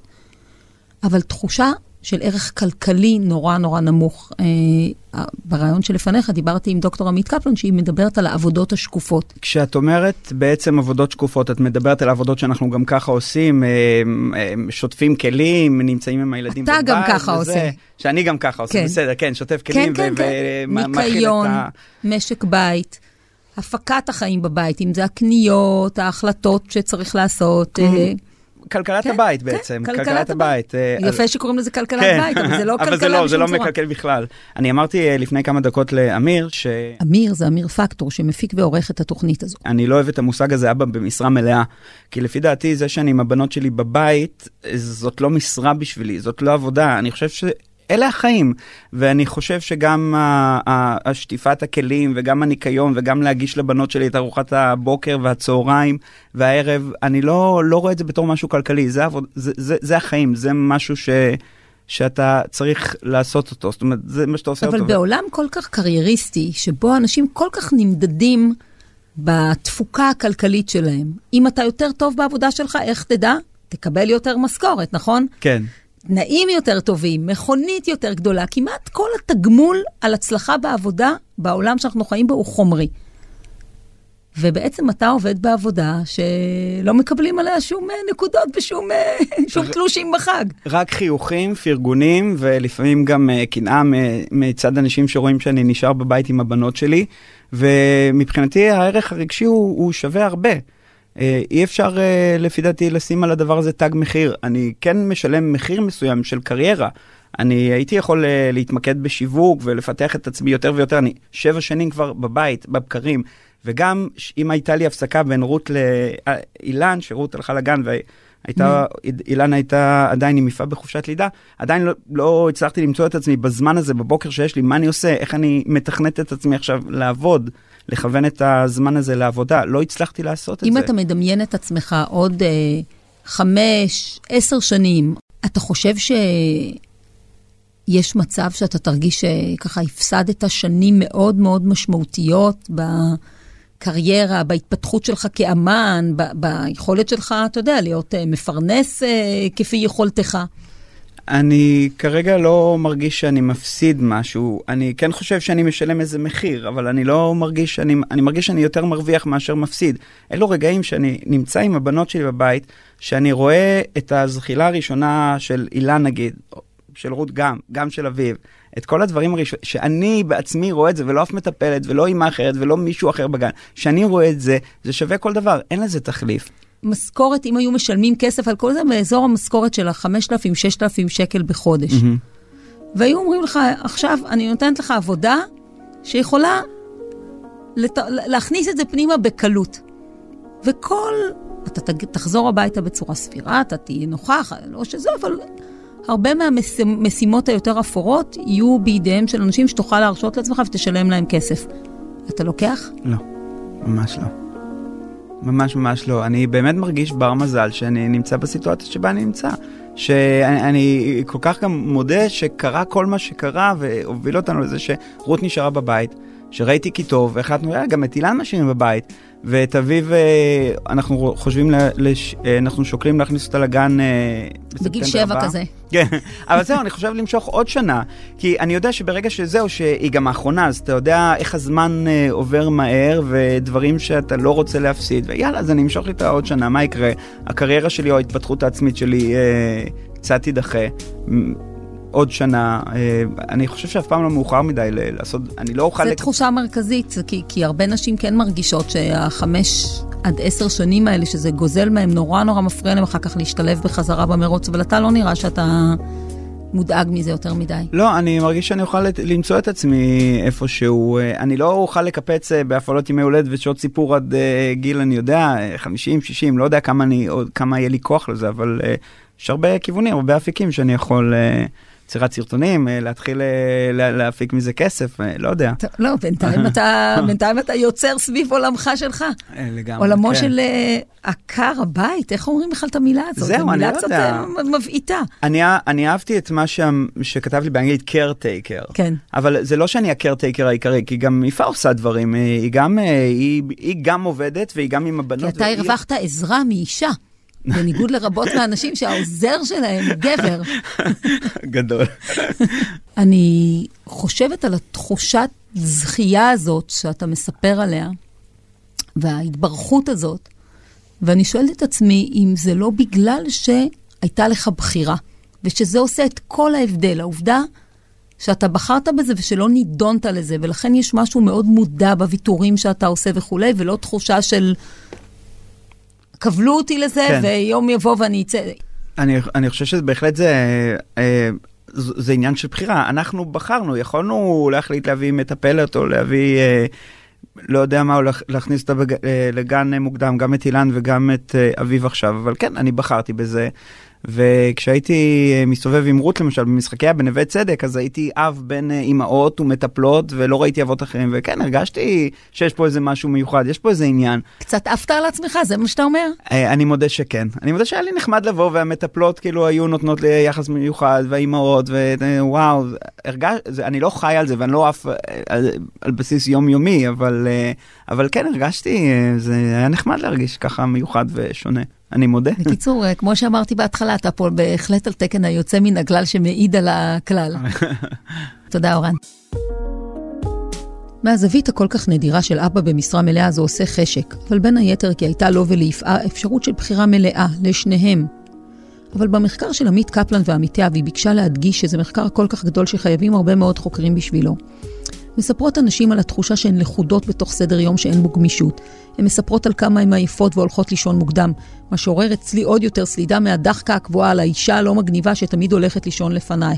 אבל תחושה של ערך כלכלי נורא נורא נמוך. אה, ברעיון שלפניך דיברתי עם דוקטור עמית קפלון, שהיא מדברת על העבודות השקופות. כשאת אומרת בעצם עבודות שקופות, את מדברת על עבודות שאנחנו גם ככה עושים, אה, אה, שוטפים כלים, נמצאים עם הילדים אתה בבית. גם ככה וזה, עושה. שאני גם ככה עושה, כן. בסדר, כן, שוטף כלים כן, כן, כן. ניקיון, ה... משק בית, הפקת החיים בבית, אם זה הקניות, ההחלטות שצריך לעשות. אה, כלכלת כן, הבית כן, בעצם, כלכלת כלכלת הבית. אה, יפה שקוראים לזה כלכלת כן. בית, אבל זה לא אבל כלכלה זה לא, זה לא בשום צורה. מקלקל בכלל. אני אמרתי אה, לפני כמה דקות לאמיר, ש... אמיר זה אמיר פקטור, שמפיק ועורך את התוכנית הזו. אני לא אוהב את המושג הזה אבא במשרה מלאה, כי לפי דעתי זה שאני עם הבנות שלי בבית, זאת לא משרה בשבילי, זאת לא עבודה, אני חושב ש... אלה החיים, ואני חושב שגם השטיפת הכלים וגם הניקיון וגם להגיש לבנות שלי את ארוחת הבוקר והצהריים והערב, אני לא, לא רואה את זה בתור משהו כלכלי, זה, עבוד, זה, זה, זה החיים, זה משהו ש, שאתה צריך לעשות אותו, זאת אומרת, זה מה שאתה עושה אבל אותו. בעולם כל כך קרייריסטי, שבו אנשים כל כך נמדדים בתפוקה הכלכלית שלהם, אם אתה יותר טוב בעבודה שלך, איך תדע? תקבל יותר משכורת, נכון? כן. תנאים יותר טובים, מכונית יותר גדולה, כמעט כל התגמול על הצלחה בעבודה בעולם שאנחנו חיים בו הוא חומרי. ובעצם אתה עובד בעבודה שלא מקבלים עליה שום אה, נקודות ושום אה, שום תלושים בחג. רק חיוכים, פרגונים, ולפעמים גם uh, קנאה מצד אנשים שרואים שאני נשאר בבית עם הבנות שלי, ומבחינתי הערך הרגשי הוא, הוא שווה הרבה. Uh, אי אפשר uh, לפי דעתי לשים על הדבר הזה תג מחיר. אני כן משלם מחיר מסוים של קריירה. אני הייתי יכול uh, להתמקד בשיווק ולפתח את עצמי יותר ויותר. אני שבע שנים כבר בבית, בבקרים, וגם אם הייתה לי הפסקה בין רות לאילן, שרות הלכה לגן והייתה, אילן הייתה עדיין עם יפה בחופשת לידה, עדיין לא, לא הצלחתי למצוא את עצמי בזמן הזה, בבוקר שיש לי, מה אני עושה, איך אני מתכנת את עצמי עכשיו לעבוד, לכוון את הזמן הזה לעבודה. לא הצלחתי לעשות את אם זה. אתה מדמיין את עצמך עוד אה, חמש, עשר שנים, אתה חושב שיש מצב שאתה תרגיש שככה הפסדת שנים מאוד מאוד משמעותיות בקריירה, בהתפתחות שלך כאמן, ב- ביכולת שלך, אתה יודע, להיות אה, מפרנס אה, כפי יכולתך. אני כרגע לא מרגיש שאני מפסיד משהו, אני כן חושב שאני משלם איזה מחיר, אבל אני לא מרגיש שאני, אני מרגיש שאני יותר מרוויח מאשר מפסיד. אלו רגעים שאני נמצא עם הבנות שלי בבית, שאני רואה את הזחילה הראשונה של אילן נגיד, של רות גם, גם של אביב, את כל הדברים הראשונים, שאני בעצמי רואה את זה, ולא אף מטפלת, ולא אימא אחרת, ולא מישהו אחר בגן, שאני רואה את זה, זה שווה כל דבר, אין לזה תחליף. משכורת, אם היו משלמים כסף על כל זה, באזור המשכורת של ה-5,000-6,000 שקל בחודש. והיו אומרים לך, עכשיו אני נותנת לך עבודה שיכולה לת... להכניס את זה פנימה בקלות. וכל... אתה. תחזור הביתה בצורה סבירה, אתה תהיה נוכח, לא שזה, אבל הרבה מהמשימות היותר אפורות יהיו בידיהם של אנשים שתוכל להרשות לעצמך ותשלם להם כסף. אתה לוקח? לא, ממש לא. ממש ממש לא. אני באמת מרגיש בר מזל שאני נמצא בסיטואציה שבה אני נמצא. שאני אני כל כך גם מודה שקרה כל מה שקרה והוביל אותנו לזה שרות נשארה בבית, שראיתי כי טוב, והחלטנו, יאללה, גם את אילן משאירים בבית. ואת אביב אה, אנחנו חושבים, לש... אה, אנחנו שוקלים להכניס אותה לגן אה, בגיל שבע הבא. כזה. כן, אבל זהו, אני חושב למשוך עוד שנה, כי אני יודע שברגע שזהו, שהיא גם האחרונה, אז אתה יודע איך הזמן עובר מהר, ודברים שאתה לא רוצה להפסיד, ויאללה, אז אני אמשוך איתה עוד שנה, מה יקרה? הקריירה שלי או ההתפתחות העצמית שלי אה, קצת תידחה. עוד שנה, אה, אני חושב שאף פעם לא מאוחר מדי לעשות, אני לא אוכל... זו לק- תחושה מרכזית, כי, כי הרבה נשים כן מרגישות שהחמש עד עשר שנים האלה, שזה גוזל מהם, נורא נורא מפריע להם אחר כך להשתלב בחזרה במרוץ, אבל אתה לא נראה שאתה מודאג מזה יותר מדי. לא, אני מרגיש שאני אוכל למצוא את עצמי איפשהו. אה, אני לא אוכל לקפץ אה, בהפעלות ימי הולדת ושעות סיפור עד גיל, אני יודע, אה, 50, 60, לא יודע כמה, אני, כמה יהיה לי כוח לזה, אבל יש הרבה כיוונים, הרבה אפיקים שאני יכול, יצירת סרטונים, אה, להתחיל אה, לה- להפיק מזה כסף, אה, לא יודע. לא, בינתיים אתה, בינתיים אתה יוצר סביב עולמך שלך. לגמרי, עולמו כן. של אה, עקר הבית, איך אומרים בכלל את המילה הזאת? זהו, זו אני מילה לא קצת יודע. אה, מבעיטה. אני, אני אהבתי את מה שם, שכתב לי באנגלית caretaker. כן. אבל זה לא שאני הקרטייקר העיקרי, כי גם יפה עושה דברים, היא גם, היא, היא גם עובדת והיא גם עם הבנות. כי אתה והיא- הרווחת עזרה מאישה. בניגוד לרבות מהאנשים שהעוזר שלהם הוא גבר. גדול. אני חושבת על התחושת זכייה הזאת שאתה מספר עליה, וההתברכות הזאת, ואני שואלת את עצמי אם זה לא בגלל שהייתה לך בחירה, ושזה עושה את כל ההבדל. העובדה שאתה בחרת בזה ושלא נידונת לזה, ולכן יש משהו מאוד מודע בוויתורים שאתה עושה וכולי, ולא תחושה של כבלו אותי לזה, כן. ויום יבוא ואני אצא. אני, אני חושב שבהחלט זה, אה, זה, עניין של בחירה. אנחנו בחרנו, יכולנו להחליט להביא מטפלת או להביא, אה, לא יודע מה, או להכ- להכניס אותה בג, אה, לגן מוקדם, גם את אילן וגם את אה, אביב עכשיו, אבל כן, אני בחרתי בזה. וכשהייתי אה, מסתובב עם רות למשל במשחקיה בנווה צדק, אז הייתי אב בין אה, אימהות ומטפלות ולא ראיתי אבות אחרים, וכן, הרגשתי שיש פה איזה משהו מיוחד, יש פה איזה עניין. קצת עפת על עצמך, זה מה שאתה אומר? אה, אני מודה שכן. אני מודה שהיה לי נחמד לבוא והמטפלות כאילו היו נותנות לי יחס מיוחד והאימהות ווואו, הרגש, אני לא חי על זה ואני לא עף על, על בסיס יומיומי, אבל, אבל כן הרגשתי, זה היה נחמד להרגיש ככה מיוחד ושונה. אני מודה. בקיצור, אה, כמו שאמרתי בהתחלה, אתה פה בהחלט על תקן היוצא מן הכלל שמעיד על הכלל. תודה, אורן. מהזווית הכל כך נדירה של אבא במשרה מלאה זה עושה חשק, אבל בין היתר כי הייתה לו וליפעה אפשרות של בחירה מלאה, לשניהם. אבל במחקר של עמית קפלן ועמיתיה, והיא ביקשה להדגיש שזה מחקר כל כך גדול שחייבים הרבה מאוד חוקרים בשבילו. מספרות הנשים על התחושה שהן לכודות בתוך סדר יום שאין בו גמישות. הן מספרות על כמה הן עייפות והולכות לישון מוקדם, מה שעורר אצלי עוד יותר סלידה מהדחקה הקבועה על האישה הלא מגניבה שתמיד הולכת לישון לפניי.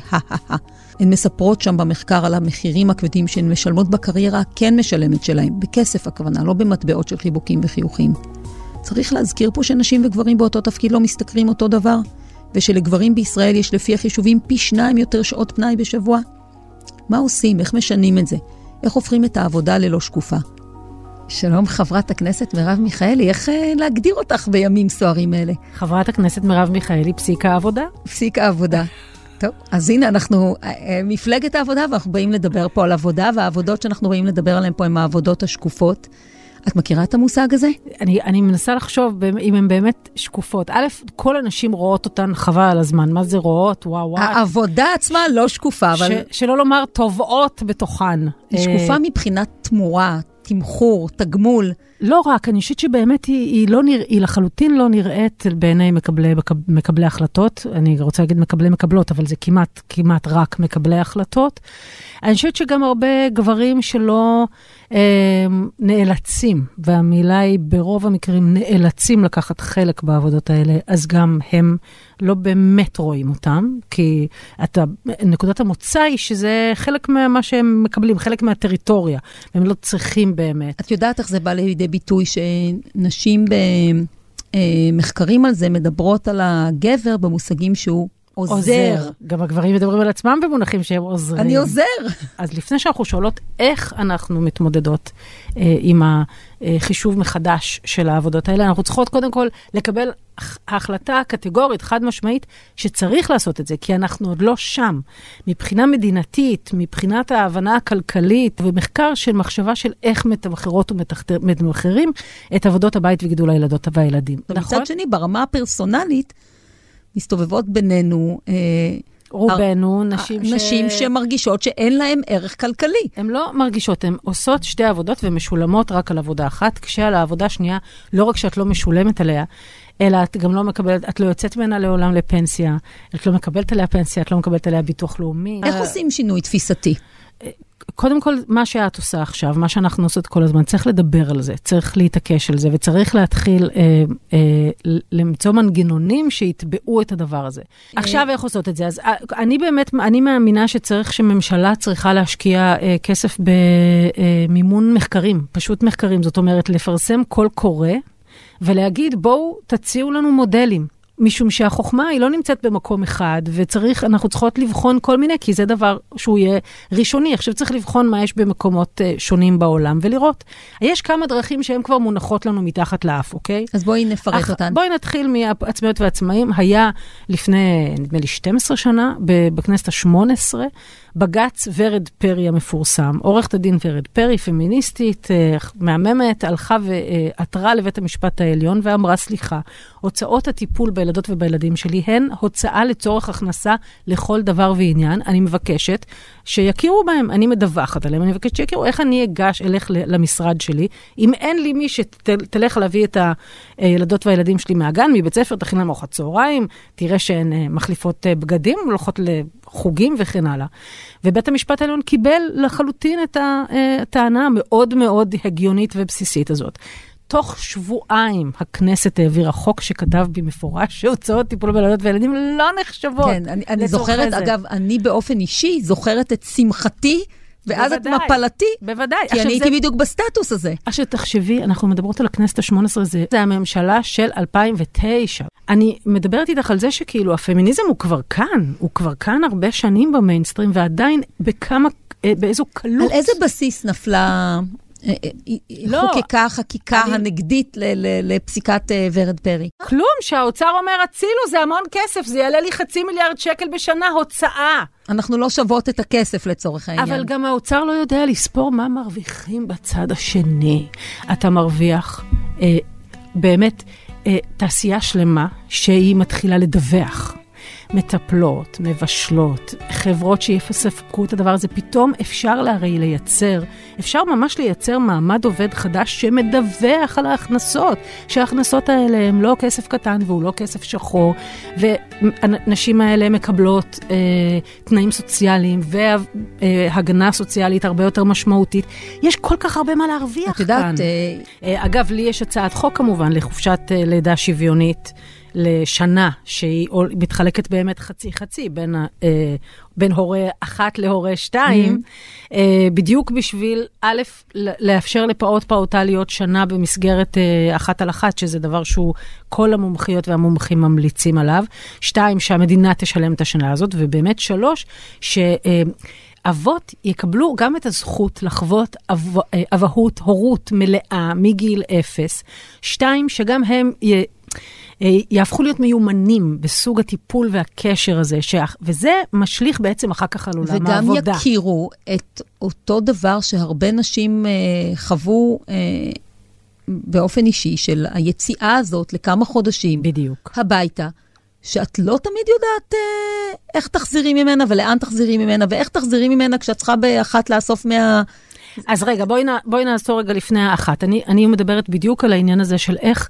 הן מספרות שם במחקר על המחירים הכבדים שהן משלמות בקריירה הכן משלמת שלהן, בכסף הכוונה, לא במטבעות של חיבוקים וחיוכים. צריך להזכיר פה שנשים וגברים באותו תפקיד לא משתכרים אותו דבר, ושלגברים בישראל יש לפי החישובים פי שניים יותר שעות פנאי בשבוע. מה עושים? איך משנים את זה? איך הופכים את העבודה ללא שקופה? שלום, חברת הכנסת מרב מיכאלי, איך אה, להגדיר אותך בימים סוערים אלה? חברת הכנסת מרב מיכאלי, פסיק העבודה. פסיק העבודה. טוב, אז הנה אנחנו אה, אה, מפלגת העבודה, ואנחנו באים לדבר פה על עבודה, והעבודות שאנחנו באים לדבר עליהן פה הן העבודות השקופות. את מכירה את המושג הזה? אני, אני מנסה לחשוב אם הן באמת שקופות. א', כל הנשים רואות אותן חבל על הזמן. מה זה רואות? וואו וואו. העבודה עצמה לא שקופה, אבל ש, שלא לומר טובעות בתוכן. היא אה, שקופה מבחינת תמורה, תמחור, תגמול. לא רק, אני חושבת שבאמת היא, היא, לא נרא, היא לחלוטין לא נראית בעיני מקבלי, מקב- מקבלי החלטות. אני רוצה להגיד מקבלי מקבלות, אבל זה כמעט, כמעט רק מקבלי החלטות. אני חושבת שגם הרבה גברים שלא אה, נאלצים, והמילה היא ברוב המקרים נאלצים לקחת חלק בעבודות האלה, אז גם הם לא באמת רואים אותם, כי אתה, נקודת המוצא היא שזה חלק ממה שהם מקבלים, חלק מהטריטוריה, והם לא צריכים באמת. את יודעת איך זה בא לידי ביטוי שנשים במחקרים על זה מדברות על הגבר במושגים שהוא עוזר. גם הגברים מדברים על עצמם במונחים שהם עוזרים. אני עוזר. אז לפני שאנחנו שואלות איך אנחנו מתמודדות עם החישוב מחדש של העבודות האלה, אנחנו צריכות קודם כל לקבל הח- החלטה קטגורית, חד משמעית, שצריך לעשות את זה, כי אנחנו עוד לא שם. מבחינה מדינתית, מבחינת ההבנה הכלכלית ומחקר של מחשבה של איך מתמחרות ומתמחרים את עבודות הבית וגידול הילדות והילדים. נכון? מצד שני, ברמה הפרסונלית, מסתובבות בינינו אה, רובנו נשים ש... נשים שמרגישות שאין להן ערך כלכלי. הן לא מרגישות, הן עושות שתי עבודות ומשולמות רק על עבודה אחת, כשעל העבודה השנייה, לא רק שאת לא משולמת עליה, אלא את גם לא מקבלת, את לא יוצאת ממנה לעולם לפנסיה, את לא מקבלת עליה פנסיה, את לא מקבלת עליה ביטוח לאומי. איך אה, עושים שינוי תפיסתי? קודם כל, מה שאת עושה עכשיו, מה שאנחנו עושות כל הזמן, צריך לדבר על זה, צריך להתעקש על זה, וצריך להתחיל אה, אה, למצוא מנגנונים שיתבעו את הדבר הזה. עכשיו, איך עושות את זה? אז אה, אני באמת, אני מאמינה שצריך, שממשלה צריכה להשקיע אה, כסף במימון מחקרים, פשוט מחקרים. זאת אומרת, לפרסם קול קורא ולהגיד, בואו תציעו לנו מודלים. משום שהחוכמה היא לא נמצאת במקום אחד, וצריך, אנחנו צריכות לבחון כל מיני, כי זה דבר שהוא יהיה ראשוני. עכשיו צריך לבחון מה יש במקומות uh, שונים בעולם ולראות. יש כמה דרכים שהן כבר מונחות לנו מתחת לאף, אוקיי? אז בואי נפרט אך, אותן. בואי נתחיל מעצמאיות ועצמאים. היה לפני, נדמה לי, 12 שנה, בכנסת ה-18, בג"ץ ורד פרי המפורסם, עורכת הדין ורד פרי, פמיניסטית, אה, מהממת, הלכה ועתרה לבית המשפט העליון ואמרה, סליחה, הוצאות הטיפול בילדות ובילדים שלי הן הוצאה לצורך הכנסה לכל דבר ועניין. אני מבקשת שיכירו בהם, אני מדווחת עליהם, אני מבקשת שיכירו איך אני אגש, אלך למשרד שלי. אם אין לי מי שתלך להביא את הילדות והילדים שלי מהגן, מבית ספר, תכין להם ארוחת צהריים, תראה שהן אה, מחליפות אה, בגדים, הולכות לחוגים וכן הלאה. ובית המשפט העליון קיבל לחלוטין את הטענה המאוד מאוד הגיונית ובסיסית הזאת. תוך שבועיים הכנסת העבירה חוק שכתב במפורש שהוצאות טיפול בילדות וילדים לא נחשבות. כן, אני, אני זוכרת, זה. אגב, אני באופן אישי זוכרת את שמחתי, ואז את בוודאי. מפלתי, בוודאי. כי אני זה- הייתי בדיוק בסטטוס הזה. עכשיו תחשבי, אנחנו מדברות על הכנסת ה-18, זה, זה הממשלה של 2009. אני מדברת איתך על זה שכאילו הפמיניזם הוא כבר כאן, הוא כבר כאן הרבה שנים במיינסטרים, ועדיין בכמה, אה, באיזו קלות. על איזה בסיס נפלה, לא, חוקקה החקיקה אני- הנגדית ל- ל- לפסיקת אה, ורד פרי? כלום, שהאוצר אומר, הצילו, זה המון כסף, זה יעלה לי חצי מיליארד שקל בשנה הוצאה. אנחנו לא שוות את הכסף לצורך העניין. אבל גם האוצר לא יודע לספור מה מרוויחים בצד השני. אתה מרוויח אה, באמת אה, תעשייה שלמה שהיא מתחילה לדווח. מטפלות, מבשלות, חברות שיספקו את הדבר הזה, פתאום אפשר להרי לייצר, אפשר ממש לייצר מעמד עובד חדש שמדווח על ההכנסות, שההכנסות האלה הן לא כסף קטן והוא לא כסף שחור, והנשים האלה מקבלות אה, תנאים סוציאליים והגנה סוציאלית הרבה יותר משמעותית. יש כל כך הרבה מה להרוויח את יודעת, כאן. אה, אה, אגב, לי יש הצעת חוק כמובן לחופשת אה, לידה שוויונית לשנה, שהיא מתחלקת באמת חצי-חצי בין, אה, בין הורה אחת להורה שתיים, אה, בדיוק בשביל, א', לאפשר לפעוט פעוטה להיות שנה במסגרת אה, אחת על אחת, שזה דבר שהוא, כל המומחיות והמומחים ממליצים עליו. שתיים, שהמדינה תשלם את השנה הזאת, ובאמת שלוש, ש... אה, אבות יקבלו גם את הזכות לחוות אב- אה, אבהות, הורות מלאה מגיל אפס. שתיים, שגם הם י... אה, יהפכו להיות מיומנים בסוג הטיפול והקשר הזה, ש... וזה משליך בעצם אחר כך על עולם וגם העבודה. יכירו את אותו דבר שהרבה נשים אה, חוו אה, באופן אישי של היציאה הזאת לכמה חודשים בדיוק. הביתה, שאת לא תמיד יודעת אה, איך תחזירי ממנה ולאן תחזירי ממנה, ואיך תחזירי ממנה כשאת צריכה באחת לאסוף מה... אז רגע, בואי, נ, בואי נעשור רגע לפני האחת. אני, אני מדברת בדיוק על העניין הזה של איך,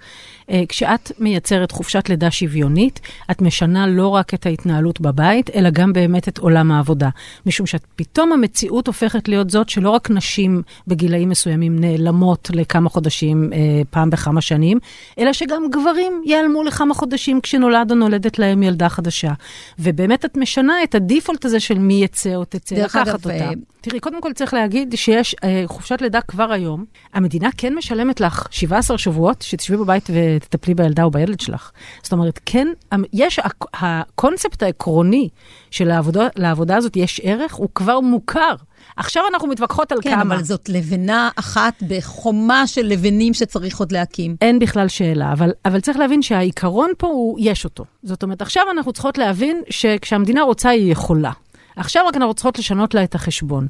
כשאת מייצרת חופשת לידה שוויונית, את משנה לא רק את ההתנהלות בבית, אלא גם באמת את עולם העבודה. משום שפתאום המציאות הופכת להיות זאת שלא רק נשים בגילאים מסוימים נעלמות לכמה חודשים, אה, פעם בכמה שנים, אלא שגם גברים ייעלמו לכמה חודשים כשנולד או נולדת להם ילדה חדשה. ובאמת את משנה את הדיפולט הזה של מי יצא או תצא, לקחת אגב, אותה. אה, תראי, קודם כל צריך להגיד שיש אה, חופשת לידה כבר היום. המדינה כן משלמת לך 17 שבועות שתשבי בבית ותטפלי בילדה או בילד שלך. זאת אומרת, כן, המ- יש, הק- הקונספט העקרוני של העבודה, לעבודה הזאת יש ערך, הוא כבר מוכר. עכשיו אנחנו מתווכחות על כן, כמה. אבל זאת לבנה אחת בחומה של לבנים שצריך עוד להקים. אין בכלל שאלה, אבל, אבל צריך להבין שהעיקרון פה הוא, יש אותו. זאת אומרת, עכשיו אנחנו צריכות להבין שכשהמדינה רוצה, היא יכולה. עכשיו רק אנחנו צריכות לשנות לה את החשבון.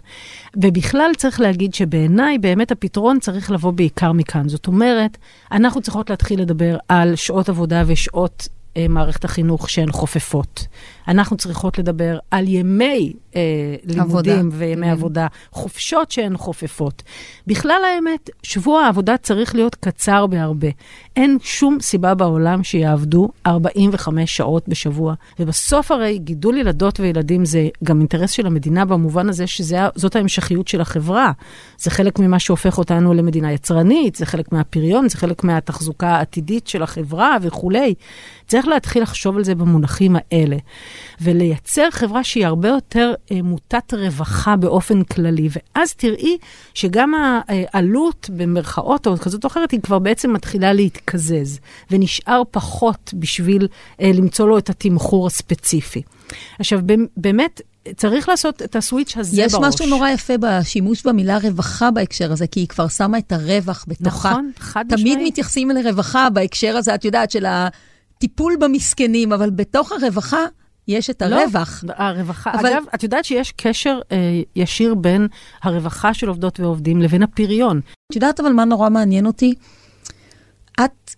ובכלל צריך להגיד שבעיניי באמת הפתרון צריך לבוא בעיקר מכאן. זאת אומרת, אנחנו צריכות להתחיל לדבר על שעות עבודה ושעות מערכת החינוך שהן חופפות. אנחנו צריכות לדבר על ימי אה, לימודים עבודה. וימי כן. עבודה, חופשות שהן חופפות. בכלל האמת, שבוע העבודה צריך להיות קצר בהרבה. אין שום סיבה בעולם שיעבדו 45 שעות בשבוע. ובסוף הרי גידול ילדות וילדים זה גם אינטרס של המדינה במובן הזה שזאת ההמשכיות של החברה. זה חלק ממה שהופך אותנו למדינה יצרנית, זה חלק מהפריון, זה חלק מהתחזוקה העתידית של החברה וכולי. צריך להתחיל לחשוב על זה במונחים האלה. ולייצר חברה שהיא הרבה יותר אה, מוטת רווחה באופן כללי. ואז תראי שגם העלות, במרכאות או כזאת או אחרת, היא כבר בעצם מתחילה להתקזז, ונשאר פחות בשביל אה, למצוא לו את התמחור הספציפי. עכשיו, באמת, צריך לעשות את הסוויץ' הזה יש בראש. משהו נורא יפה בשימוש במילה רווחה בהקשר הזה, כי היא כבר שמה את הרווח בתוכה. נכון, חד תמיד משמעית. מתייחסים לרווחה בהקשר הזה, את יודעת, של הטיפול במסכנים, אבל בתוך הרווחה יש את הרווח. לא, הרווחה. אבל-. אגב, את יודעת שיש קשר אה, ישיר בין הרווחה של עובדות ועובדים לבין הפריון. את יודעת אבל מה נורא מעניין אותי? את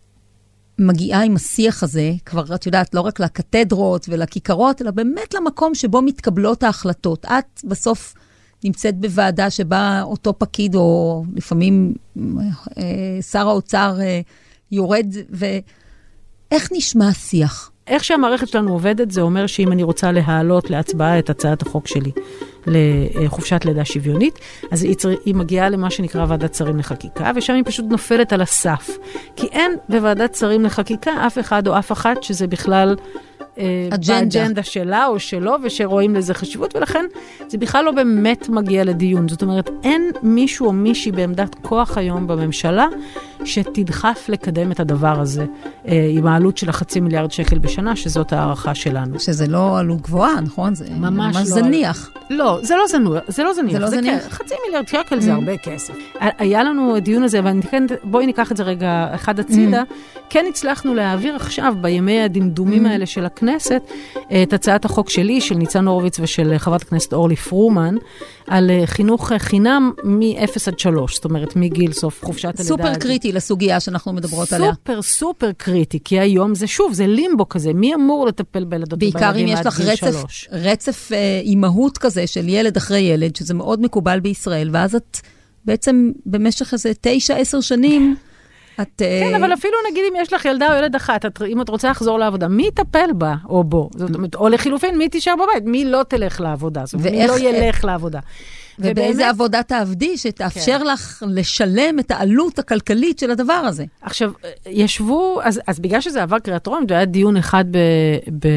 מגיעה עם השיח הזה, כבר את יודעת, לא רק לקתדרות ולכיכרות, אלא באמת למקום שבו מתקבלות ההחלטות. את בסוף נמצאת בוועדה שבה אותו פקיד, או לפעמים אה, שר האוצר אה, יורד, ואיך נשמע השיח? איך שהמערכת שלנו עובדת, זה אומר שאם אני רוצה להעלות להצבעה את הצעת החוק שלי לחופשת לידה שוויונית, אז היא, צר... היא מגיעה למה שנקרא ועדת שרים לחקיקה, ושם היא פשוט נופלת על הסף. כי אין בוועדת שרים לחקיקה אף אחד או אף אחת שזה בכלל... אה, אג'נדה. באג'נדה שלה או שלו, ושרואים לזה חשיבות, ולכן זה בכלל לא באמת מגיע לדיון. זאת אומרת, אין מישהו או מישהי בעמדת כוח היום בממשלה שתדחף לקדם את הדבר הזה אה, עם העלות של החצי מיליארד שקל בשנה, שזאת הערכה שלנו. שזה לא עלות גבוהה, נכון? זה ממש ממש לא. זניח. לא, זה לא זניח, זה לא זניח. זה לא זניח? כ- חצי מיליארד שקל זה הרבה כסף. היה לנו דיון הזה, אבל כן, בואי ניקח את זה רגע אחד הצידה. כן הצלחנו להעביר עכשיו, בימי הדמדומים האלה של הכנסת, את הצעת החוק שלי, של ניצן הורוביץ ושל חברת הכנסת אורלי פרומן, על אה, חינוך אה, חינם מ-0 עד 3, זאת אומרת, מגיל סוף חופשת הלידה. סופר עד- קריטי לסוגיה שאנחנו מדברות עליה. סופר סופר קריטי, כי היום זה שוב, זה לימבו כזה, מי אמור לטפל בילדות בעיקר אם ובילדים יש עד לך גיל רצף, שלוש? רצף אה, אימהות כזה של ילד אחרי ילד, שזה מאוד מקובל בישראל, ואז את בעצם במשך איזה תשע, עשר שנים, את... אה, כן, אבל אפילו נגיד אם יש לך ילדה או ילד אחת, את, אם את רוצה לחזור לעבודה, מי יטפל בה או בו? זאת אומרת, או לחילופין, מי תישאר בבית? מי לא תלך לעבודה? זאת אומרת, מי לא ילך לעבודה? ובאיזה ובאמת- עבודה תעבדי שתאפשר כן. לך לשלם את העלות הכלכלית של הדבר הזה. עכשיו, ישבו, אז, אז בגלל שזה עבר קריאה טרומית, והיה דיון אחד ב... ב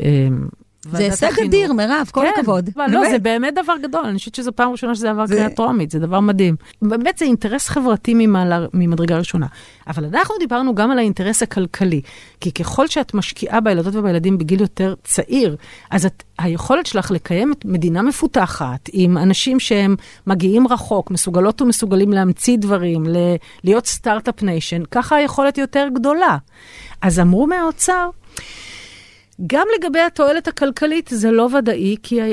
אמ, זה הישג. אדיר, מירב, כל כן, הכבוד. אבל לא. זה באמת דבר גדול, אני חושבת שזו פעם ראשונה שזה עבר זה- קריאה טרומית, זה דבר מדהים. באמת זה אינטרס חברתי ממעלה, ממדרגה ראשונה. אבל אנחנו דיברנו גם על האינטרס הכלכלי, כי ככל שאת משקיעה בילדות ובילדים בגיל יותר צעיר, אז את, היכולת שלך לקיים את מדינה מפותחת, עם אנשים שהם מגיעים רחוק, מסוגלות ומסוגלים להמציא דברים, ל- להיות start-up nation, ככה היכולת יותר גדולה. אז אמרו מהאוצר, גם לגבי התועלת הכלכלית זה לא ודאי, כי אה,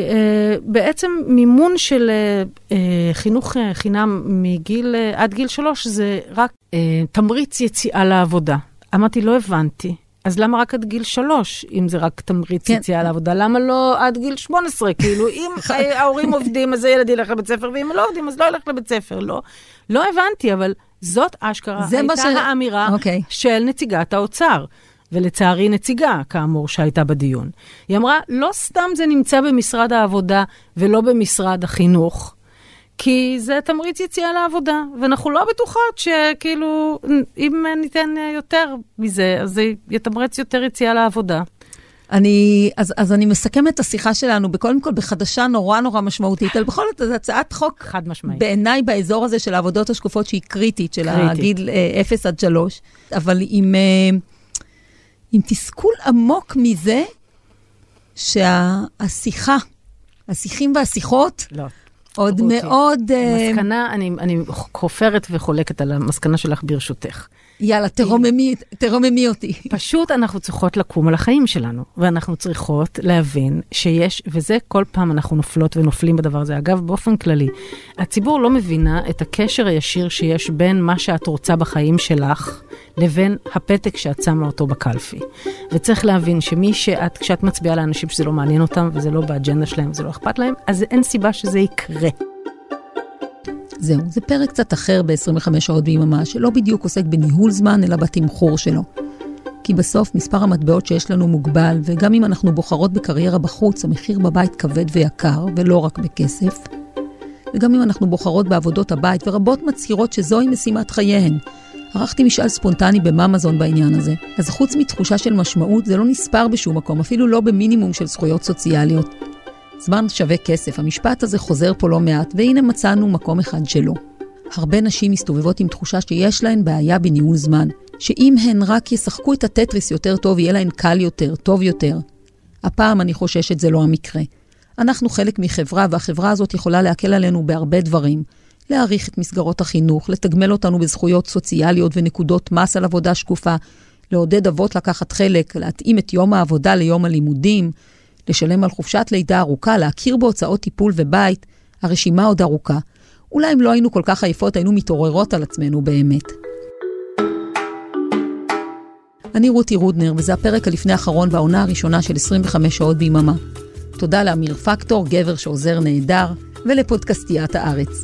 בעצם מימון של אה, אה, חינוך אה, חינם מגיל, אה, עד גיל שלוש זה רק אה, תמריץ יציאה לעבודה. אמרתי, לא הבנתי. אז למה רק עד גיל שלוש, אם זה רק תמריץ כן. יציאה לעבודה? למה לא עד גיל 18? כאילו, אם ההורים עובדים, אז הילד ילך לבית ספר, ואם לא עובדים, אז לא ילך לבית ספר. לא, לא הבנתי, אבל זאת אשכרה הייתה ש... האמירה okay. אוקיי. של נציגת האוצר. ולצערי נציגה, כאמור, שהייתה בדיון. היא אמרה, לא סתם זה נמצא במשרד העבודה ולא במשרד החינוך, כי זה תמריץ יציאה לעבודה, ואנחנו לא בטוחות שכאילו, אם ניתן יותר מזה, אז זה יתמרץ יותר יציאה לעבודה. אני, אז, אז אני מסכמת את השיחה שלנו, קודם כל בחדשה נורא נורא משמעותית, על בכל זאת, זו הצעת חוק, חד משמעית. בעיניי באזור הזה של העבודות השקופות, שהיא קריטית, של קריטית. הגיל 0 אה, עד 3, אבל עם, אה, עם תסכול עמוק מזה שהשיחה, השיחים והשיחות, לא. עוד מאוד... אה, מסקנה, אני, אני חופרת וחולקת על המסקנה שלך ברשותך. יאללה, תרוממי, תרוממי אותי. פשוט אנחנו צריכות לקום על החיים שלנו, ואנחנו צריכות להבין שיש, וזה כל פעם אנחנו נופלות ונופלים בדבר הזה. אגב, באופן כללי, הציבור לא מבינה את הקשר הישיר שיש בין מה שאת רוצה בחיים שלך, לבין הפתק שאת שמה אותו בקלפי. וצריך להבין שמי שאת, כשאת מצביעה לאנשים שזה לא מעניין אותם, וזה לא באג'נדה שלהם, וזה לא אכפת להם, אז אין סיבה שזה יקרה. זהו, זה פרק קצת אחר ב-25 שעות ביממה, שלא בדיוק עוסק בניהול זמן, אלא בתמחור שלו. כי בסוף מספר המטבעות שיש לנו מוגבל, וגם אם אנחנו בוחרות בקריירה בחוץ, המחיר בבית כבד ויקר, ולא רק בכסף. וגם אם אנחנו בוחרות בעבודות הבית, ורבות מצהירות שזוהי משימת חייהן. ערכתי משאל ספונטני בממזון בעניין הזה, אז חוץ מתחושה של משמעות, זה לא נספר בשום מקום, אפילו לא במינימום של זכויות סוציאליות. זמן שווה כסף, המשפט הזה חוזר פה לא מעט, והנה מצאנו מקום אחד שלא. הרבה נשים מסתובבות עם תחושה שיש להן בעיה בניהול זמן, שאם הן רק ישחקו את הטטריס יותר טוב, יהיה להן קל יותר, טוב יותר. הפעם אני חוששת זה לא המקרה. אנחנו חלק מחברה, והחברה הזאת יכולה להקל עלינו בהרבה דברים. להעריך את מסגרות החינוך, לתגמל אותנו בזכויות סוציאליות ונקודות מס על עבודה שקופה, לעודד אבות לקחת חלק, להתאים את יום העבודה ליום הלימודים, לשלם על חופשת לידה ארוכה, להכיר בהוצאות טיפול ובית, הרשימה עוד ארוכה. אולי אם לא היינו כל כך עייפות, היינו מתעוררות על עצמנו באמת. אני רותי רודנר, וזה הפרק הלפני האחרון והעונה הראשונה של 25 שעות ביממה. תודה לאמיר פקטור, גבר שעוזר נהדר, ולפודקאסטיית הארץ.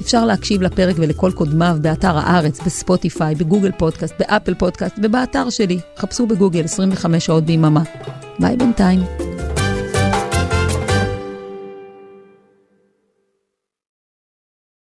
אפשר להקשיב לפרק ולכל קודמיו באתר הארץ, בספוטיפיי, בגוגל פודקאסט, באפל פודקאסט ובאתר שלי. חפשו בגוגל 25 שעות ביממה. ביי בינתיים.